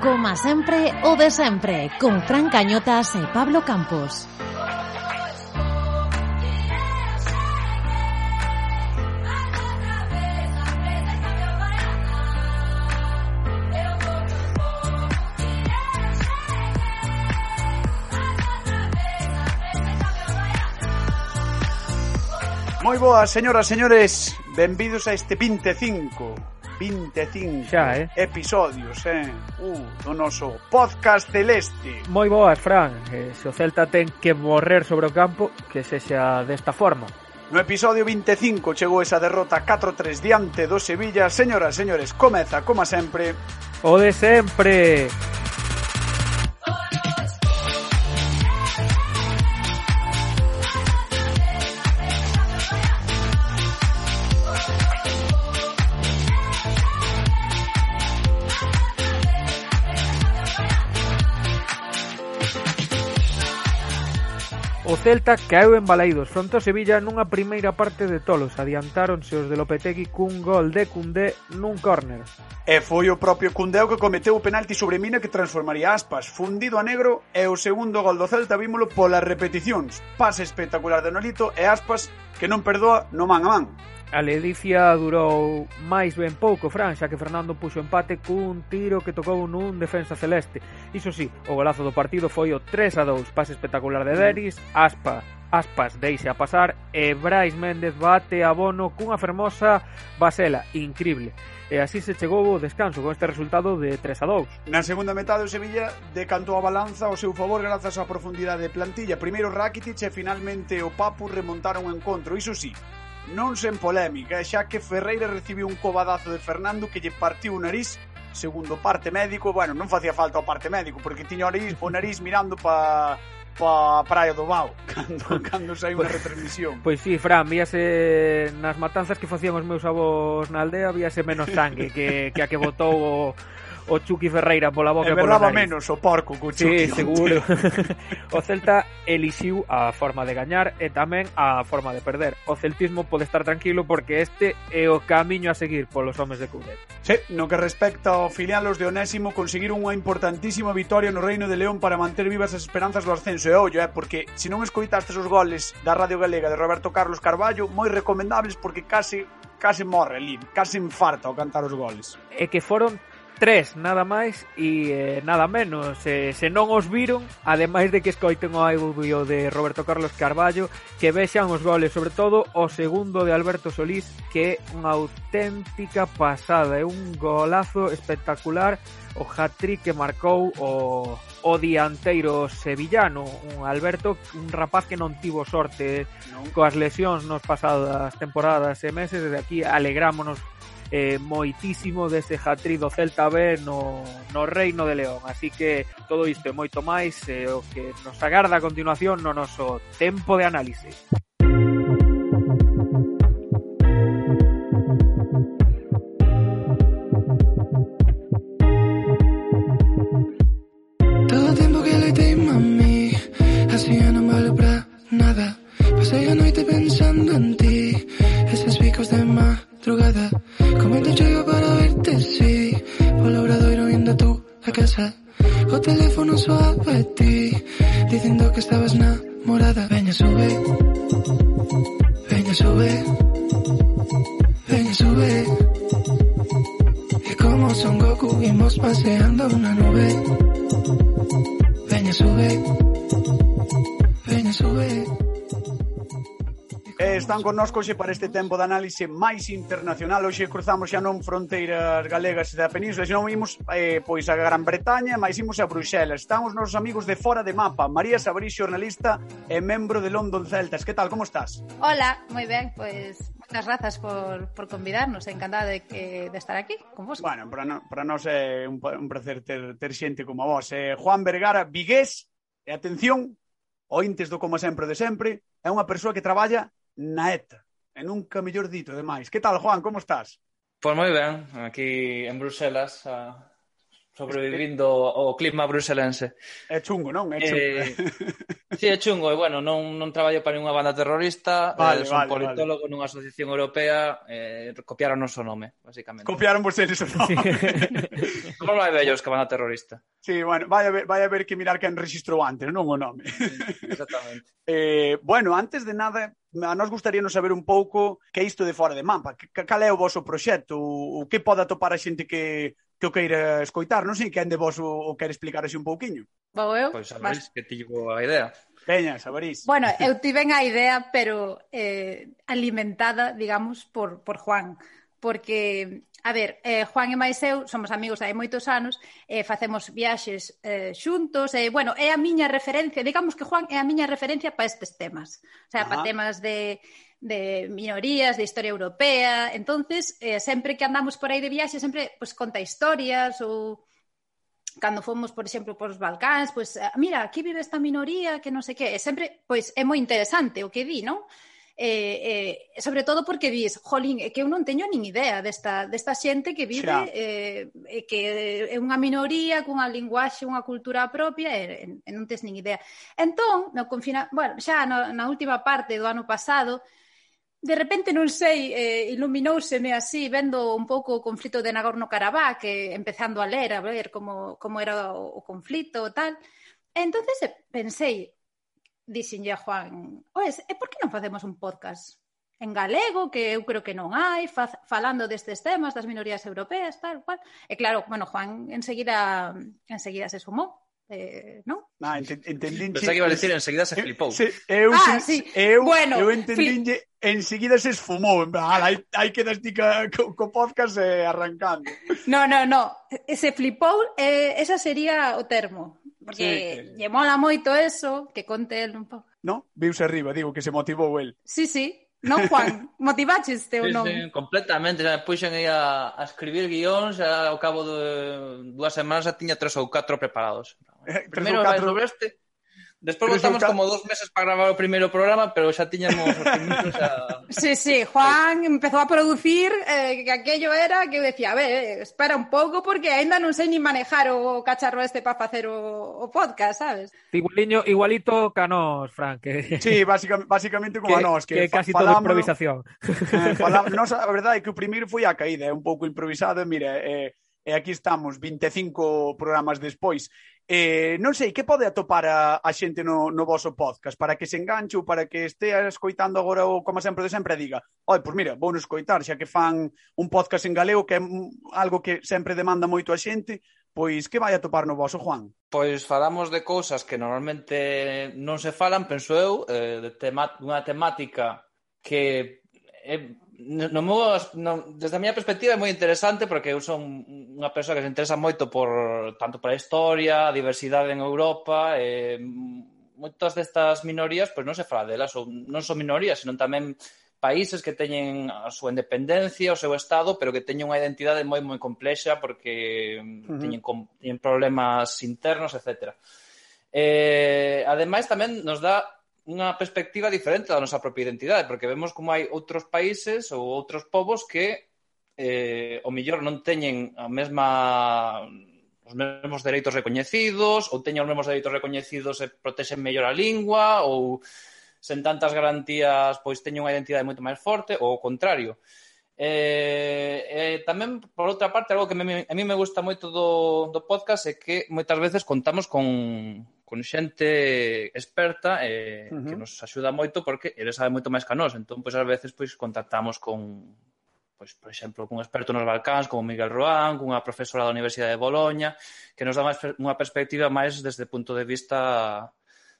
Coma sempre o de sempre Con Fran Cañotas e Pablo Campos. Moi boas, señoras, e señores. Benvidos a este 25 25 Xa, eh? episodios, eh? Uh, do noso podcast celeste. Moi boas, Fran. Eh, se o Celta ten que morrer sobre o campo, que sexa desta forma. No episodio 25 chegou esa derrota 4-3 diante do Sevilla. Señoras, señores, comeza, como sempre... O de sempre... Celta caeu en Baleidos fronte ao Sevilla nunha primeira parte de tolos. Adiantáronse os de Lopetegui cun gol de Cundé nun córner. E foi o propio Cundé o que cometeu o penalti sobre Mina que transformaría aspas fundido a negro e o segundo gol do Celta vímolo polas repeticións. Pase espectacular de Nolito e aspas que non perdoa no man a man. A ledicia durou máis ben pouco, Fran, xa que Fernando puxo empate cun tiro que tocou nun defensa celeste. Iso sí, o golazo do partido foi o 3 a 2, pase espectacular de Deris, Aspa, Aspas deixa pasar e Brais Méndez bate a Bono cunha fermosa basela, incrible. E así se chegou o descanso con este resultado de 3 a 2. Na segunda metade o Sevilla decantou a balanza ao seu favor grazas á profundidade de plantilla. Primeiro Rakitic e finalmente o Papu remontaron o encontro. Iso sí, non sen polémica, xa que Ferreira recibiu un cobadazo de Fernando que lle partiu o nariz segundo parte médico, bueno, non facía falta o parte médico porque tiña o nariz, o nariz mirando pa pa Praia do Bao cando, cando sai unha retransmisión. Pois si, sí, Fran, víase nas matanzas que facían os meus avós na aldea víase menos sangue que, que a que botou o, o Chucky Ferreira pola boca e polo nariz. menos o porco co Chucky. Sí, seguro. o Celta elixiu a forma de gañar e tamén a forma de perder. O celtismo pode estar tranquilo porque este é o camiño a seguir polos homes de Coudet. Sí, no que respecta ao filial, os de Onésimo conseguiron unha importantísima vitoria no Reino de León para manter vivas as esperanzas do ascenso. E ollo, eh, porque se non escoitastes os goles da Radio Galega de Roberto Carlos Carballo, moi recomendables porque case case morre ali, case infarta ao cantar os goles. É que foron tres nada máis e eh, nada menos eh, se non os viron, ademais de que escoiten o audio de Roberto Carlos Carballo que vexan os goles, sobre todo o segundo de Alberto Solís que é unha auténtica pasada é un golazo espectacular o hat-trick que marcou o, o dianteiro sevillano un Alberto, un rapaz que non tivo sorte eh, non. coas lesións nos pasadas temporadas e meses, desde aquí alegrámonos eh, moitísimo dese hat-trick do Celta B no, no Reino de León. Así que todo isto e moito máis eh, o que nos agarda a continuación no noso tempo de análise. Todo tempo que le teima Así ya non vale pra nada Pasei a noite pensando en ti madrugada. Comento chego para verte, sí. Polo obradoiro indo tú a casa. O teléfono soaba a ti Dicindo que estabas namorada Veña, sube. Veña, sube. Veña, sube. E como son Goku Imos paseando una nube. Veña, sube. están connosco xe para este tempo de análise máis internacional. Hoxe cruzamos xa non fronteiras galegas da península, senón imos eh, pois a Gran Bretaña, máis imos a Bruxelas. Están os nosos amigos de Fora de Mapa, María Sabrí, xornalista e membro de London Celtas. Que tal, como estás? Hola, moi ben, pois Moitas grazas por, por convidarnos, encantada de, que, de estar aquí con vos. Bueno, para, no, para nos é un, un placer ter, ter xente como vos. Eh, Juan Vergara Vigués, e atención, ointes do como sempre de sempre, é unha persoa que traballa Naeta. E nunca mellor dito, demais. Que tal, Juan, como estás? Pois moi ben, aquí en Bruselas a, sobrevivindo ao clima bruselense. É chungo, non? É eh, chungo. Eh, sí, é chungo, e bueno, non, non traballo para ninguna banda terrorista, eh, vale, eh, son vale, politólogo vale. nunha asociación europea, eh, copiaron o seu nome, basicamente. Copiaron vostedes o nome. Como non hai bellos que banda terrorista. Sí, bueno, vai a ver, vai a ver que mirar que han registrou antes, non o nome. Exactamente. eh, bueno, antes de nada, a nós gustaríanos saber un pouco que é isto de fora de mapa, que, cal é o voso proxecto, o, o que pode atopar a xente que que o queira escoitar. Non sei quen de vos o, o quere explicar así un pouquiño. Vou eu? Pois sabéis que tivo a idea. Veña, Sabarís. Bueno, eu tiven a idea, pero eh, alimentada, digamos, por, por Juan. Porque, a ver, eh, Juan e máis eu somos amigos hai moitos anos, eh, facemos viaxes eh, xuntos, e, eh, bueno, é a miña referencia, digamos que Juan é a miña referencia para estes temas. O sea, Ajá. para temas de de minorías, de historia europea. Entonces, eh, sempre que andamos por aí de viaxe, sempre pues, conta historias ou cando fomos, por exemplo, por os Balcáns, pois, pues, ah, mira, aquí vive esta minoría que non sei que, e sempre, pois, é moi interesante o que di, non? eh, eh, sobre todo porque dis, jolín, é que eu non teño nin idea desta, desta xente que vive, Xa. eh, que é unha minoría, cunha linguaxe, unha cultura propia, e, e non tes nin idea. Entón, no confina... bueno, xa na, na última parte do ano pasado, de repente, non sei, eh, iluminouseme así, vendo un pouco o conflito de Nagorno-Karabaj, que empezando a ler, a ver como, como era o, o conflito e tal. E entonces eh, pensei, dixenlle a Juan, oes, e por que non facemos un podcast en galego, que eu creo que non hai, fa, falando destes temas das minorías europeas, tal, cual. E claro, bueno, Juan enseguida, enseguida se sumou. Eh, non? Ah, ent entendín Pensaba que iba a decir enseguida se eh, flipou. Se, eu, ah, se, sí. eu, bueno, eu entendínlle enseguida se esfumou. Ah, hai, hai que das ti co, co podcast eh, arrancando. No, no, no. Se flipou, eh, esa sería o termo. Porque sí. lle mola moito eso, que conte el un pouco. No, viuse arriba, digo, que se motivou el. Sí, sí, Non, Juan? Motivácheste ou non? Sí, sí, completamente. Xa, puxen aí a, a escribir guións, e ao cabo de dúas semanas xa tiña tres ou catro preparados. Eh, Primeiro vai sobre este, Despois voltamos como dos meses para gravar o primeiro programa, pero xa tiñamos os primeiros a... Sí, sí, Juan empezou a producir eh, que aquello era que eu decía, a ver, eh, espera un pouco porque aínda non sei ni manejar o cacharro este para facer o, o podcast, sabes? Igualiño, igualito ca nós, Fran. Que... Sí, básicamente, básicamente como que, a nós. Que, que casi todo improvisación. Eh, falam, nos, a verdade é que o primeiro foi a caída, é un pouco improvisado, e mira, eh, e aquí estamos 25 programas despois. Eh, non sei, que pode atopar a, a xente no, no vosso podcast para que se enganche ou para que estea escoitando agora ou como sempre de sempre diga oi, pois mira, vou escoitar, xa que fan un podcast en galego que é algo que sempre demanda moito a xente, pois que vai atopar no vosso, Juan? Pois falamos de cousas que normalmente non se falan, penso eu, eh, de tema, unha temática que é no meu, no, desde a miña perspectiva é moi interesante porque eu son unha persoa que se interesa moito por tanto para a historia, a diversidade en Europa, eh, e moitas destas minorías, pois non se fala delas, ou non son minorías, senón tamén países que teñen a súa independencia, o seu estado, pero que teñen unha identidade moi moi complexa porque uh -huh. teñen, com, teñen problemas internos, etc. Eh, ademais tamén nos dá unha perspectiva diferente da nosa propia identidade, porque vemos como hai outros países ou outros povos que eh, o millor non teñen a mesma os mesmos dereitos recoñecidos ou teñen os mesmos dereitos recoñecidos e protexen mellor a lingua ou sen tantas garantías pois teñen unha identidade moito máis forte ou o contrario. Eh, Eh, eh, tamén, por outra parte, algo que me, a mí me gusta moito do, do podcast é que moitas veces contamos con, con xente experta eh, uh -huh. que nos axuda moito porque ele sabe moito máis que a nós. Entón, pois, ás veces, pois, contactamos con, pois, por exemplo, cun experto nos Balcáns, como Miguel Roán, cunha profesora da Universidade de Boloña, que nos dá máis, unha perspectiva máis desde o punto de vista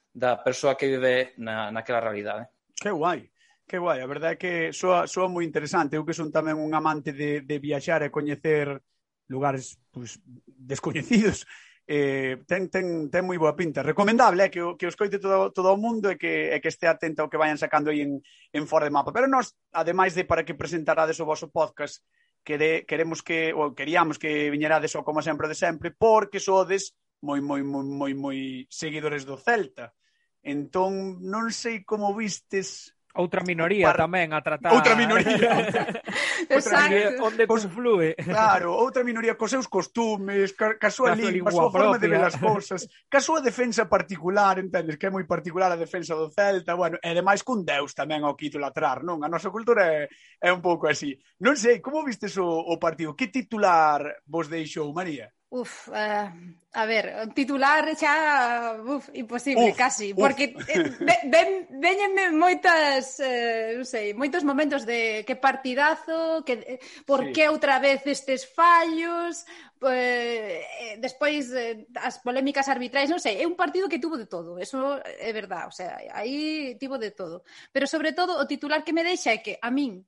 da persoa que vive na, naquela realidade. Que guai! Que guai, a verdade é que soa, soa moi interesante. Eu que son tamén un amante de, de viaxar e coñecer lugares pues, descoñecidos, eh, ten, ten, ten moi boa pinta. Recomendable é eh, que, o, que os coite todo, todo o mundo e que, e que este atento ao que vayan sacando aí en, en fora de mapa. Pero nós, ademais de para que presentarades o vosso podcast, quere, queremos que, ou queríamos que viñerades o como sempre de sempre, porque sodes moi, moi, moi, moi, moi seguidores do Celta. Entón, non sei como vistes Outra minoría para... tamén a tratar. Outra minoría. outra minoría onde conflue. Claro, outra minoría cos seus costumes, ca, ca súa lingua, a súa forma de ver as cousas, ca súa defensa particular, entendes, que é moi particular a defensa do Celta, bueno, e ademais cun deus tamén ao que idolatrar, non? A nosa cultura é, é un pouco así. Non sei, como vistes o, o partido? Que titular vos deixou, María? Uf, uh, a ver, titular xa uf, imposible uf, casi, porque. Eh, ven, veñenme moitas, eh, non sei, moitos momentos de que partidazo, que eh, por sí. que outra vez estes fallos, eh, eh, despois eh, as polémicas arbitrais, non sei, é un partido que tuvo de todo, eso é verdad, o sea, aí tivo de todo, pero sobre todo o titular que me deixa é que a min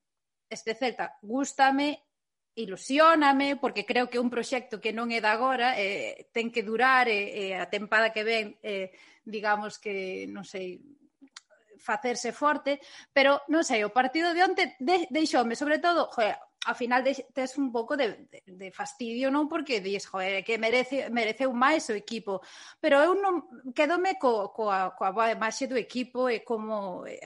este Celta gústame ilusióname porque creo que é un proxecto que non é de agora, eh, ten que durar e eh, eh, a tempada que ven, eh, digamos que, non sei, facerse forte, pero non sei, o partido de onte de, deixoume, sobre todo, joder, ao final tes un pouco de, de, de fastidio, non? Porque dis, joder, que merece, mereceu máis o equipo. Pero eu non quedome co, coa, coa boa imaxe do equipo e como eh,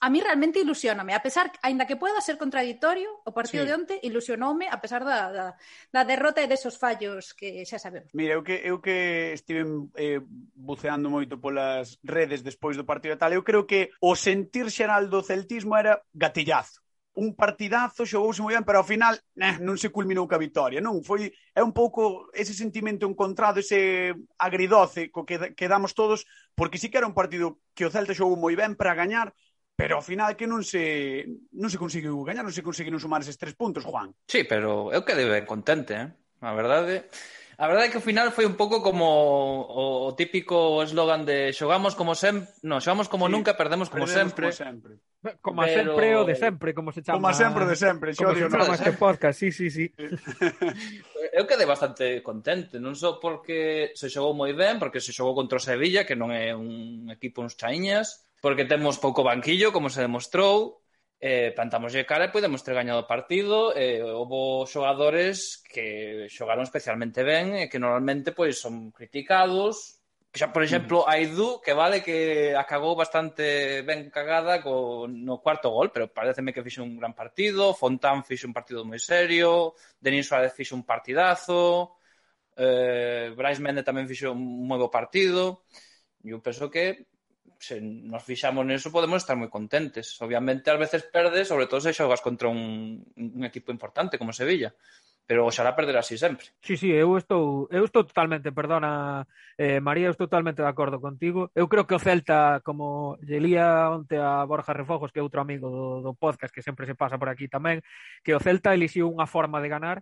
a mí realmente ilusioname, a pesar, aínda que pueda ser contradictorio, o partido sí. de onte ilusionoume a pesar da, da, da derrota e desos fallos que xa sabemos. Mira, eu que, eu que estive eh, buceando moito polas redes despois do partido e tal, eu creo que o sentir xeral do celtismo era gatillazo un partidazo, xogouse moi ben, pero ao final eh, non se culminou ca vitoria, non? Foi é un pouco ese sentimento encontrado, ese agridoce co que quedamos todos, porque si sí que era un partido que o Celta xogou moi ben para gañar, pero ao final que non se non se conseguiu gañar, non se conseguiron sumar eses tres puntos, Juan. Sí, pero eu quedei ben contente, eh? A verdade, a verdade é que ao final foi un pouco como o, o típico eslogan de xogamos como sempre, no, xogamos como sí, nunca, perdemos como perdemos sempre. Como sempre. Como pero... sempre o de sempre, como se chama. Como sempre o de sempre, xo digo, no. Como que podcast, sí, sí, sí. Eh. eu quedei bastante contente, non só porque se xogou moi ben, porque se xogou contra o Sevilla, que non é un equipo uns chaiñas, porque temos pouco banquillo, como se demostrou, eh, plantamoslle cara e podemos ter gañado o partido. Eh, houve xogadores que xogaron especialmente ben e que normalmente pois son criticados. Xa, por exemplo, mm. Aidu, que vale que acabou bastante ben cagada co, no cuarto gol, pero pareceme que fixe un gran partido, Fontán fixe un partido moi serio, Denis Suárez fixe un partidazo, eh, Brais Mende tamén fixe un moi bo partido. Eu penso que se nos fixamos neso, podemos estar moi contentes. Obviamente, ás veces perdes, sobre todo se xogas contra un, un equipo importante como Sevilla pero oxalá perder así sempre. Sí, sí, eu estou, eu estou totalmente, perdona, eh, María, eu estou totalmente de acordo contigo. Eu creo que o Celta, como lelía onte a Borja Refojos, que é outro amigo do, do podcast que sempre se pasa por aquí tamén, que o Celta elixiu unha forma de ganar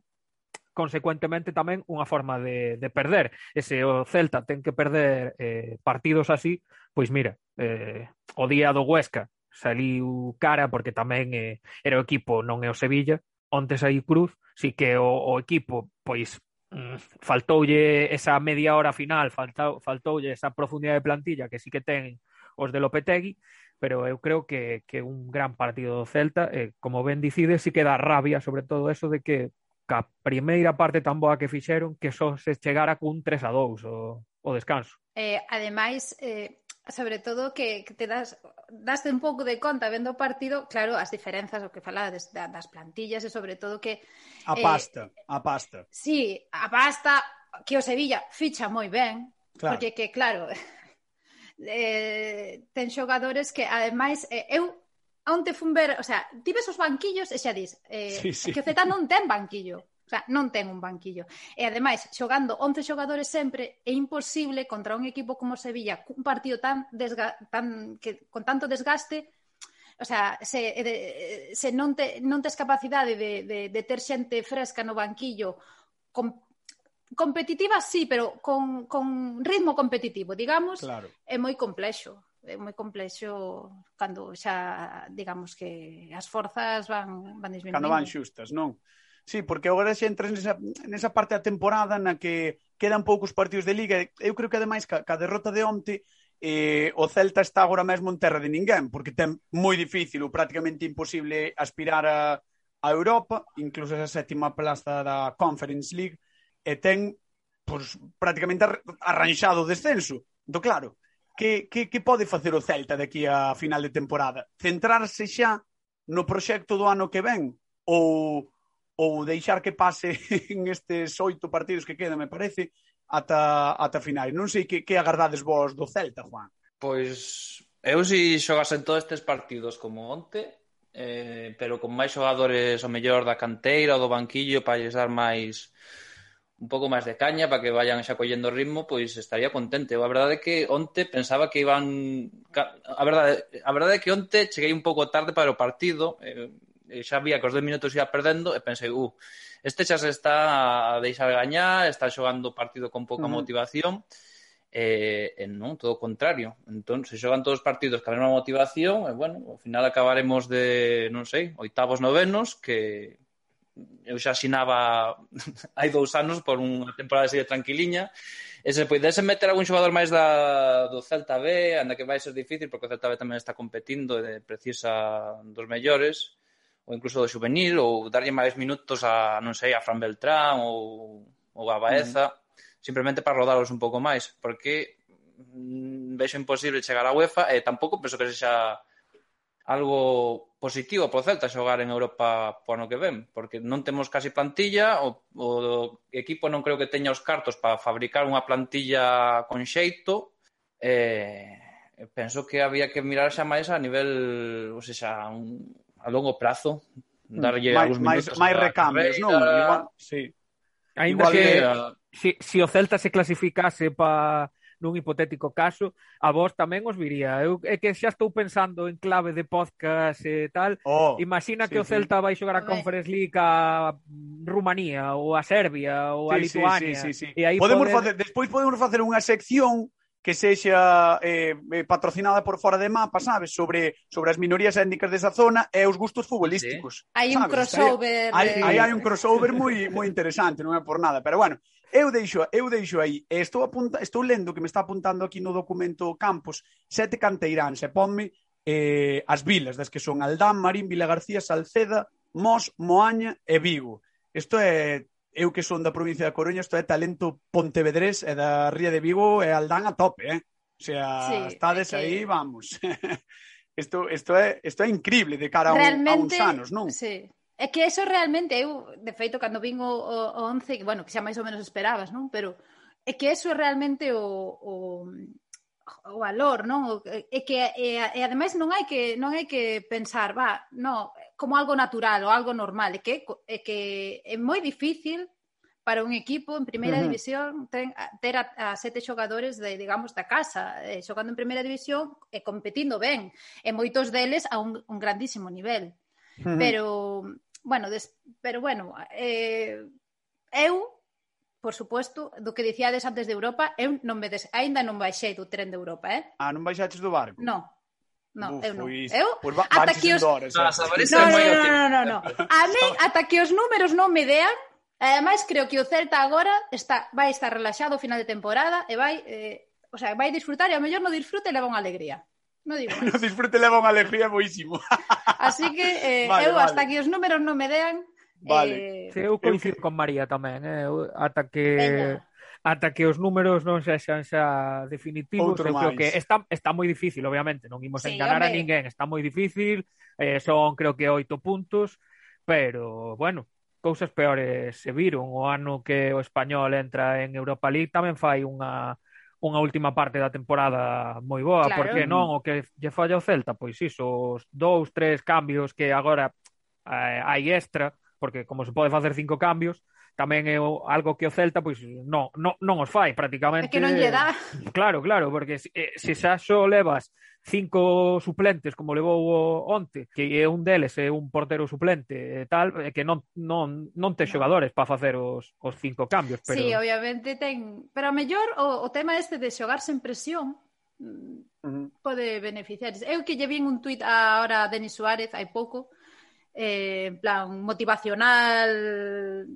consecuentemente tamén unha forma de, de perder. E se o Celta ten que perder eh, partidos así, pois mira, eh, o día do Huesca saliu cara porque tamén eh, era o equipo, non é o Sevilla, onte saí Cruz, si que o, o equipo pois mm, faltoulle esa media hora final, faltou, faltoulle esa profundidade de plantilla que sí que ten os de Lopetegui, pero eu creo que, que un gran partido do Celta, eh, como ben dicide, si sí que dá rabia sobre todo eso de que ca primeira parte tan boa que fixeron que só se chegara cun 3 a 2 o, o descanso. Eh, ademais, eh, sobre todo que, que te das daste un pouco de conta vendo o partido, claro, as diferenzas o que falades da, das plantillas e sobre todo que a eh, pasta, eh, a pasta. Sí, a pasta que o Sevilla ficha moi ben, claro. porque que claro, eh, ten xogadores que ademais eh, eu onte fun ver, o sea, ti ves os banquillos e xa dis, eh, sí, sí. que o Celta non ten banquillo. O sea, non ten un banquillo. E ademais, xogando 11 xogadores sempre é imposible contra un equipo como Sevilla, un partido tan desga tan que con tanto desgaste, o sea, se de, se non te non tes capacidade de de de ter xente fresca no banquillo con competitiva sí, pero con con ritmo competitivo, digamos, claro. é moi complexo é moi complexo cando xa, digamos que as forzas van, van disminuindo. Cando van xustas, non? Sí, porque agora xa entras nesa, nesa parte da temporada na que quedan poucos partidos de Liga. Eu creo que, ademais, ca, ca derrota de onte, eh, o Celta está agora mesmo en terra de ninguén, porque ten moi difícil ou prácticamente imposible aspirar a, a Europa, incluso esa sétima plaza da Conference League, e ten pues, prácticamente arranxado o descenso. Do claro, que, que, que pode facer o Celta daqui a final de temporada? Centrarse xa no proxecto do ano que ven ou, ou deixar que pase en estes oito partidos que quedan, me parece, ata, ata finais? Non sei que, que agardades vos do Celta, Juan. Pois eu si xogasen todos estes partidos como onte, eh, pero con máis xogadores o mellor da canteira ou do banquillo para lles dar máis un pouco máis de caña para que vayan xa collendo ritmo, pois estaría contente. A verdade é que onte pensaba que iban a verdade, a verdade é que onte cheguei un pouco tarde para o partido, eh, xa vía que os 10 minutos ia perdendo e pensei, uh, este xa se está a deixar gañar, está xogando o partido con pouca uh -huh. motivación eh, e, eh, eh, non, todo o contrario. Entón, se xogan todos os partidos con a mesma motivación, e eh, bueno, ao final acabaremos de, non sei, oitavos, novenos, que eu xa asinaba hai dous anos por unha temporada así de tranquiliña e se poidese meter algún xogador máis da, do Celta B anda que vai ser difícil porque o Celta B tamén está competindo e precisa dos mellores ou incluso do juvenil ou darlle máis minutos a, non sei, a Fran Beltrán ou, ou a Baeza mm. simplemente para rodarlos un pouco máis porque mm, vexo imposible chegar á UEFA e tampouco penso que sexa algo positivo para o Celta xogar en Europa po ano que ven, porque non temos casi plantilla, o, o equipo non creo que teña os cartos para fabricar unha plantilla con xeito, eh, penso que había que mirar xa máis a nivel, ou seja, un, a longo prazo, mm. darlle máis, algúns minutos. Máis recambios, non? Igual, sí. Ainda Igual que, que... Si, si o Celta se clasificase para nun hipotético caso, a vos tamén os viría. Eu é que xa estou pensando en clave de podcast e tal. Oh, Imagina sí, que o Celta sí. vai xogar a, Conference League a mm, Rumanía ou a Serbia ou sí, a Lituania. Sí, sí, sí, sí. E aí podemos poder... facer, despois podemos facer unha sección que sexa eh, eh, patrocinada por fora de mapa, sabes, sobre sobre as minorías étnicas desa zona e os gustos futbolísticos. Sí. Hai un crossover. Aí hai, hai un crossover moi moi interesante, non é por nada, pero bueno, Eu deixo, eu deixo aí, estou, apunta, estou lendo que me está apuntando aquí no documento Campos, sete canteiráns, e ponme eh, as vilas, das que son Aldán, Marín, Vila García, Salceda, Mos, Moaña e Vigo. Isto é, eu que son da provincia da Coruña, isto é talento pontevedrés e da Ría de Vigo e Aldán a tope, eh? O sea, sí, estades é que... aí, vamos. Isto, isto, é, isto é increíble de cara a, un, a uns anos, non? Sí, É que eso realmente, eu, de feito, cando vin o, o, o 11, bueno, que xa máis ou menos esperabas, non? Pero é que eso é realmente o, o, o valor, non? É que e, e ademais non hai que non hai que pensar, va, no, como algo natural ou algo normal, é que é que é moi difícil para un equipo en primeira división ten, ter a, a sete xogadores de, digamos, da casa, eh, xogando en primeira división e competindo ben, e moitos deles a un, un grandísimo nivel. Uh. Pero Bueno, des, pero bueno, eh, eu, por suposto, do que dicíades antes de Europa, eu non me des... aínda non baixei do tren de Europa, eh? Ah, non baixaches do barco? Non. No, Uf, eu non. Pois, eu, pues va, ata que os... Horas, no, no, no, no, no, no. A mí, ata que os números non me dean, ademais creo que o Celta agora está vai estar relaxado ao final de temporada e vai, eh, o sea, vai disfrutar e ao mellor non disfrute e leva unha alegría. No digo máis. No disfrute leva unha alegría boísimo. Así que eh, vale, eu vale. hasta que os números non me dean... Vale. Eh... Sí, eu coincido con María tamén, eh? Eu, ata que... Venga ata que os números non sexan xa definitivos, Outro eu creo que está, está moi difícil, obviamente, non imos sí, enganar a ninguén, está moi difícil, eh, son creo que oito puntos, pero, bueno, cousas peores se viron. O ano que o Español entra en Europa League tamén fai unha unha última parte da temporada moi boa, claro. porque non o que lle falla o Celta, pois iso, os dous, tres cambios que agora eh, hai extra, porque como se pode facer cinco cambios, tamén é algo que o Celta pois non, non, non os fai prácticamente. É que non lle dá. Claro, claro, porque se, eh, se xa só levas cinco suplentes como levou o onte, que é un deles é un portero suplente e tal, é que non, non, non te xogadores para facer os, os cinco cambios. Pero... Sí, obviamente ten... Pero a mellor o, o tema este de xogar sen presión mm, pode beneficiar. Eu que lle vin un tuit ahora a Denis Suárez hai pouco, eh, en plan motivacional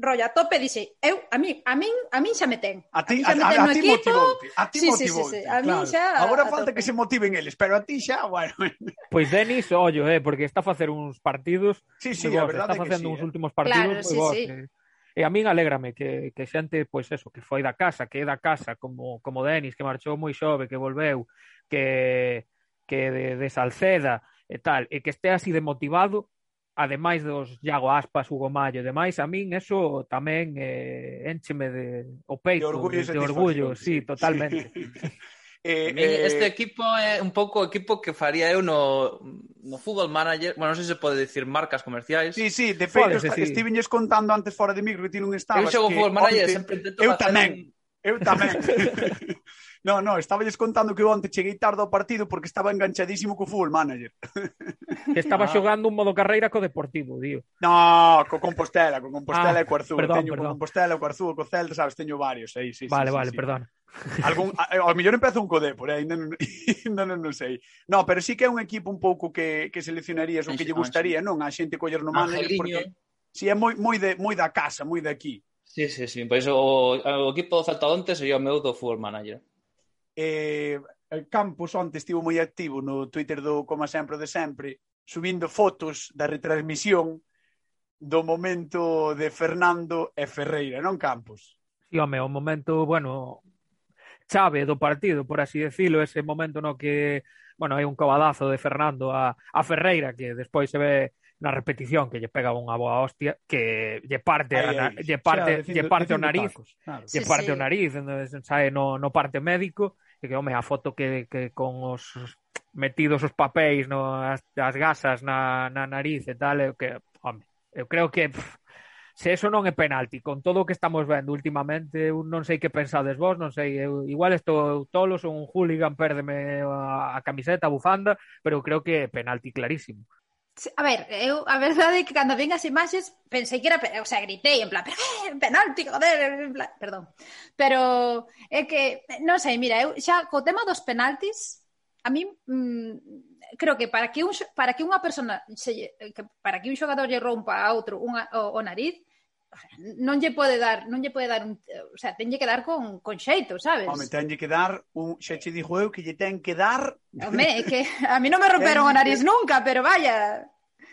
rollo a tope, dixe, eu, a min, a min, a min xa me ten. A ti, a, a, a, a ti motivoute, a ti sí, sí, sí, sí. A claro. min xa... Agora falta tope. que se motiven eles, pero a ti xa, bueno... Pois pues Denis, ollo, eh, porque está a facer uns partidos... Sí, sí, a verdade está facendo que sí, uns eh. últimos partidos... Claro, sí, vos, sí. Eh. E a min alégrame que, que xente, pois eso, que foi da casa, que é da casa, como, como Denis, que marchou moi xove, que volveu, que, que de, de Salceda e tal, e que este así de motivado, ademais dos Iago Aspas, Hugo Mallo e demais, a min eso tamén eh, encheme de o peito, de orgullo, de, de orgullo sí, totalmente. Sí. eh, eh, este equipo é un pouco o equipo que faría eu no, no Football Manager, bueno, non sei se pode dicir marcas comerciais. Sí, sí, de feito, sí. estivenlles contando antes fora de micro que ti non estabas. Eu chego que, Football Manager, onte, sempre intento Eu tamén, un... eu tamén. No, no, estáballes contando que eu onte cheguei tarde ao partido porque estaba enganchadísimo co fútbol manager. Que estaba ah. xogando un modo carreira co Deportivo, tío. No, co Compostela, co Compostela ah, e co Arzú. Perdón, teño perdón. co Compostela, co Arzú, co Celta, sabes, teño varios aí, sí, Vale, sí, vale, sí. perdón. Algún, eh, ao mellor empezo un co Depor, eh? ainda non, ainda non, non sei. No, pero sí que é un equipo un pouco que, que seleccionarías o que lle gustaría, non? A xente coller no manager porque... Eh. Sí, é moi, moi, de, moi da casa, moi de aquí. Sí, sí, sí. Pois pues, o, o equipo do Celta onte sería o meu do Fútbol Manager. Eh, Campos onte estivo moi activo no Twitter do Como Sempre de Sempre, subindo fotos da retransmisión do momento de Fernando e Ferreira, non Campos? Sí, home, o momento, bueno, chave do partido, por así decirlo, ese momento no que, bueno, hai un cobadazo de Fernando a, a Ferreira que despois se ve na repetición que lle pega unha boa hostia que lle parte ay, ay. lle parte o sea, lle parte o nariz, tacos, claro. lle sí, parte sí. o nariz, entonces sae no no parte médico e que, home, a foto que, que con os metidos os papéis no, as, as gasas na, na nariz e tal, eu que, home, eu creo que pff, se eso non é penalti, con todo o que estamos vendo últimamente, eu non sei que pensades vos, non sei, eu, igual estou tolo, son un hooligan, pérdeme a, a camiseta, a bufanda, pero creo que é penalti clarísimo. A ver, eu a verdade é que cando vin as imaxes pensei que era, o sea, gritei en plan, pero eh, penalti, joder, en plan, perdón. Pero é que non sei, mira, eu xa co tema dos penaltis, a min mm, creo que para que un para que unha persona se, que para que un xogador lle rompa a outro unha o, o nariz, non lle pode dar, non lle pode dar un, o sea, tenlle que dar con con xeito, sabes? Home, tenlle que dar un, xa che dixo eu que lle ten que dar. Home, é que a mí non me romperon o nariz nunca, pero vaya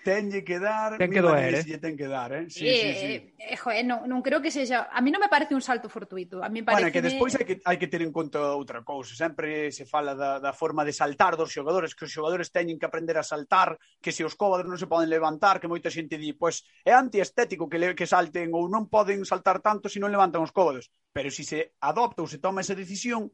tenlle que dar, ten que doer, eh? ten que dar, eh? Sí, eh, sí, sí. Eh, eh joder, non, non creo que sexa, a mí non me parece un salto fortuito, a mí parece Bueno, que despois hai que hai que ter en conta outra cousa, sempre se fala da, da forma de saltar dos xogadores, que os xogadores teñen que aprender a saltar, que se os cóbados non se poden levantar, que moita xente di, pois é antiestético que le, que salten ou non poden saltar tanto se non levantan os cóbados, pero se se adopta ou se toma esa decisión,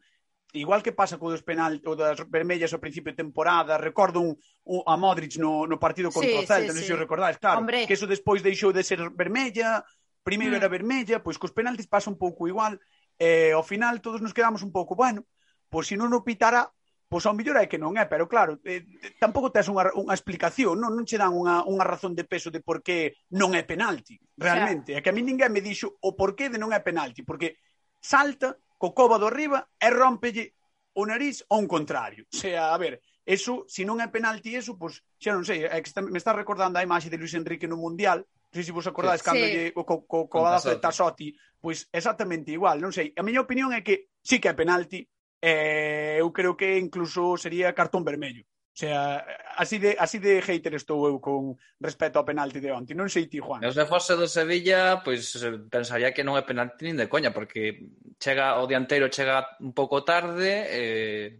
igual que pasa co dos penal ou das vermellas ao principio de temporada, recordo un, un a Modric no, no partido contra sí, o Celta, sí, non sei sí. se o recordades, claro, Hombre. que eso despois deixou de ser vermella, primeiro mm. era vermella, pois cos penaltis pasa un pouco igual, e eh, ao final todos nos quedamos un pouco, bueno, pois se non o pitara, pois ao mellor é que non é, pero claro, eh, tampouco tes unha, unha explicación, non, non che dan unha, unha razón de peso de por que non é penalti, realmente. É que a mí ninguén me dixo o porqué de non é penalti, porque salta co coba do riba e rómpelle o nariz ou un contrario. O sea, a ver, eso, se non é penalti eso, pois, pues, xa non sei, é que está, me está recordando a imaxe de Luis Enrique no Mundial, non sei se vos acordades sí. cando sí. lle, o co, co, co de Tassotti, pois pues, exactamente igual, non sei. A miña opinión é que sí que é penalti, eh, eu creo que incluso sería cartón vermello. O sea, así de, así de hater estou eu con respecto ao penalti de onti. Non sei ti, Juan. Eu se fose do Sevilla, pois pensaría que non é penalti nin de coña, porque chega o dianteiro chega un pouco tarde eh,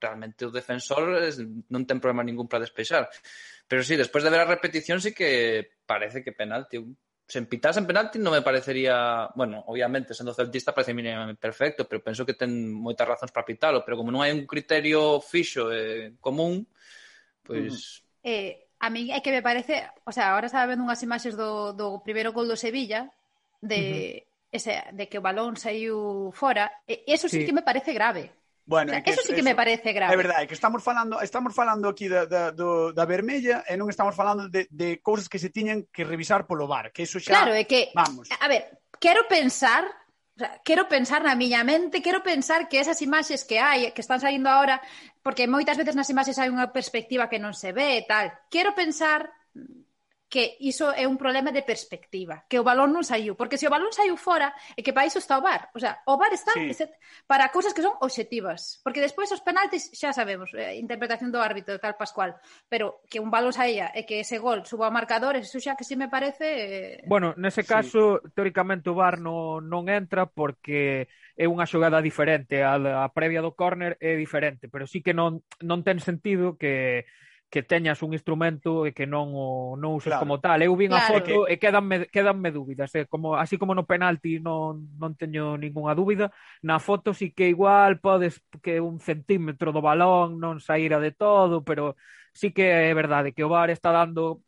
realmente o defensor non ten problema ningún para despeixar. Pero sí, despois de ver a repetición sí que parece que penalti. Se pitasen penalti non me parecería... Bueno, obviamente, sendo celtista parece mínimamente perfecto, pero penso que ten moitas razóns para pitalo. Pero como non hai un criterio fixo eh, común, pois... Pues... Eh, a mí é que me parece... O sea, ahora estaba vendo unhas imaxes do, do primeiro gol do Sevilla, de... Uh -huh ese, de que o balón saiu fora, eso sí, sí que me parece grave. Bueno, o sea, que eso sí que me parece grave. É verdade, que estamos falando, estamos falando aquí da, da, do, da vermella e non estamos falando de, de cousas que se tiñan que revisar polo bar, que eso xa... Claro, é que... Vamos. A ver, quero pensar O sea, quero pensar na miña mente, quero pensar que esas imaxes que hai, que están saindo agora, porque moitas veces nas imaxes hai unha perspectiva que non se ve e tal. Quero pensar que iso é un problema de perspectiva, que o balón non saiu, porque se o balón saiu fora, é que para iso está o VAR, o sea, o VAR está sí. para cousas que son obxectivas, porque despois os penaltis xa sabemos, eh, interpretación do árbitro tal pascual, pero que un balón saía e que ese gol suba ao marcador, eso xa que si me parece eh... Bueno, nese caso sí. teóricamente o VAR non non entra porque é unha xogada diferente, a, a previa do córner é diferente, pero sí que non non ten sentido que que teñas un instrumento e que non o non uses claro. como tal. Eu vin claro. a foto que... e quedanme quedanme dúbidas, eh? como así como no penalti non non teño ningunha dúbida, na foto sí que igual podes que un centímetro do balón non saíra de todo, pero sí que é verdade que o VAR está dando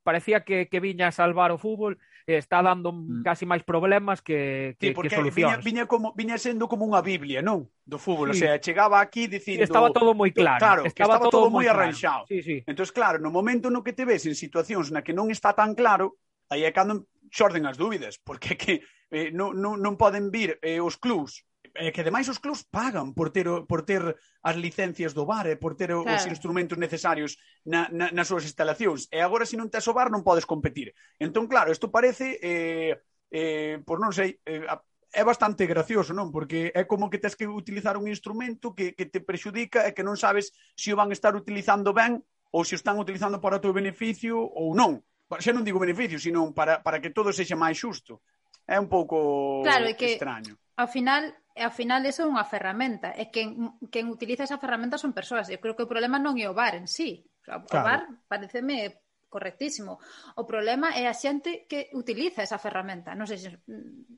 parecía que que viña a salvar o fútbol está dando mm. casi máis problemas que, que, sí, porque que solucións. Viña, viña, como, viña sendo como unha biblia, non? Do fútbol, sí. o sea, chegaba aquí dicindo... Estaba todo moi claro. Claro, estaba, estaba todo, todo moi arranxado. Claro. Sí, sí. Entón, claro, no momento no que te ves en situacións na que non está tan claro, aí é cando xorden as dúbidas, porque que eh, non, non, non poden vir eh, os clubs é que ademais os clubs pagan por ter, por ter as licencias do bar e por ter claro. os instrumentos necesarios na, na, nas súas instalacións. E agora, se non tes o bar, non podes competir. Entón, claro, isto parece, eh, eh, pois non sei, eh, é bastante gracioso, non? Porque é como que tens que utilizar un instrumento que, que te prexudica e que non sabes se o van estar utilizando ben ou se o están utilizando para o teu beneficio ou non. Xa non digo beneficio, sino para, para que todo sexa máis xusto. É un pouco claro, é que, extraño. Ao final, e ao final eso é unha ferramenta e quen, quen utiliza esa ferramenta son persoas eu creo que o problema non é o bar en sí o, sea, claro. o bar pareceme correctísimo. O problema é a xente que utiliza esa ferramenta. Non sei, se,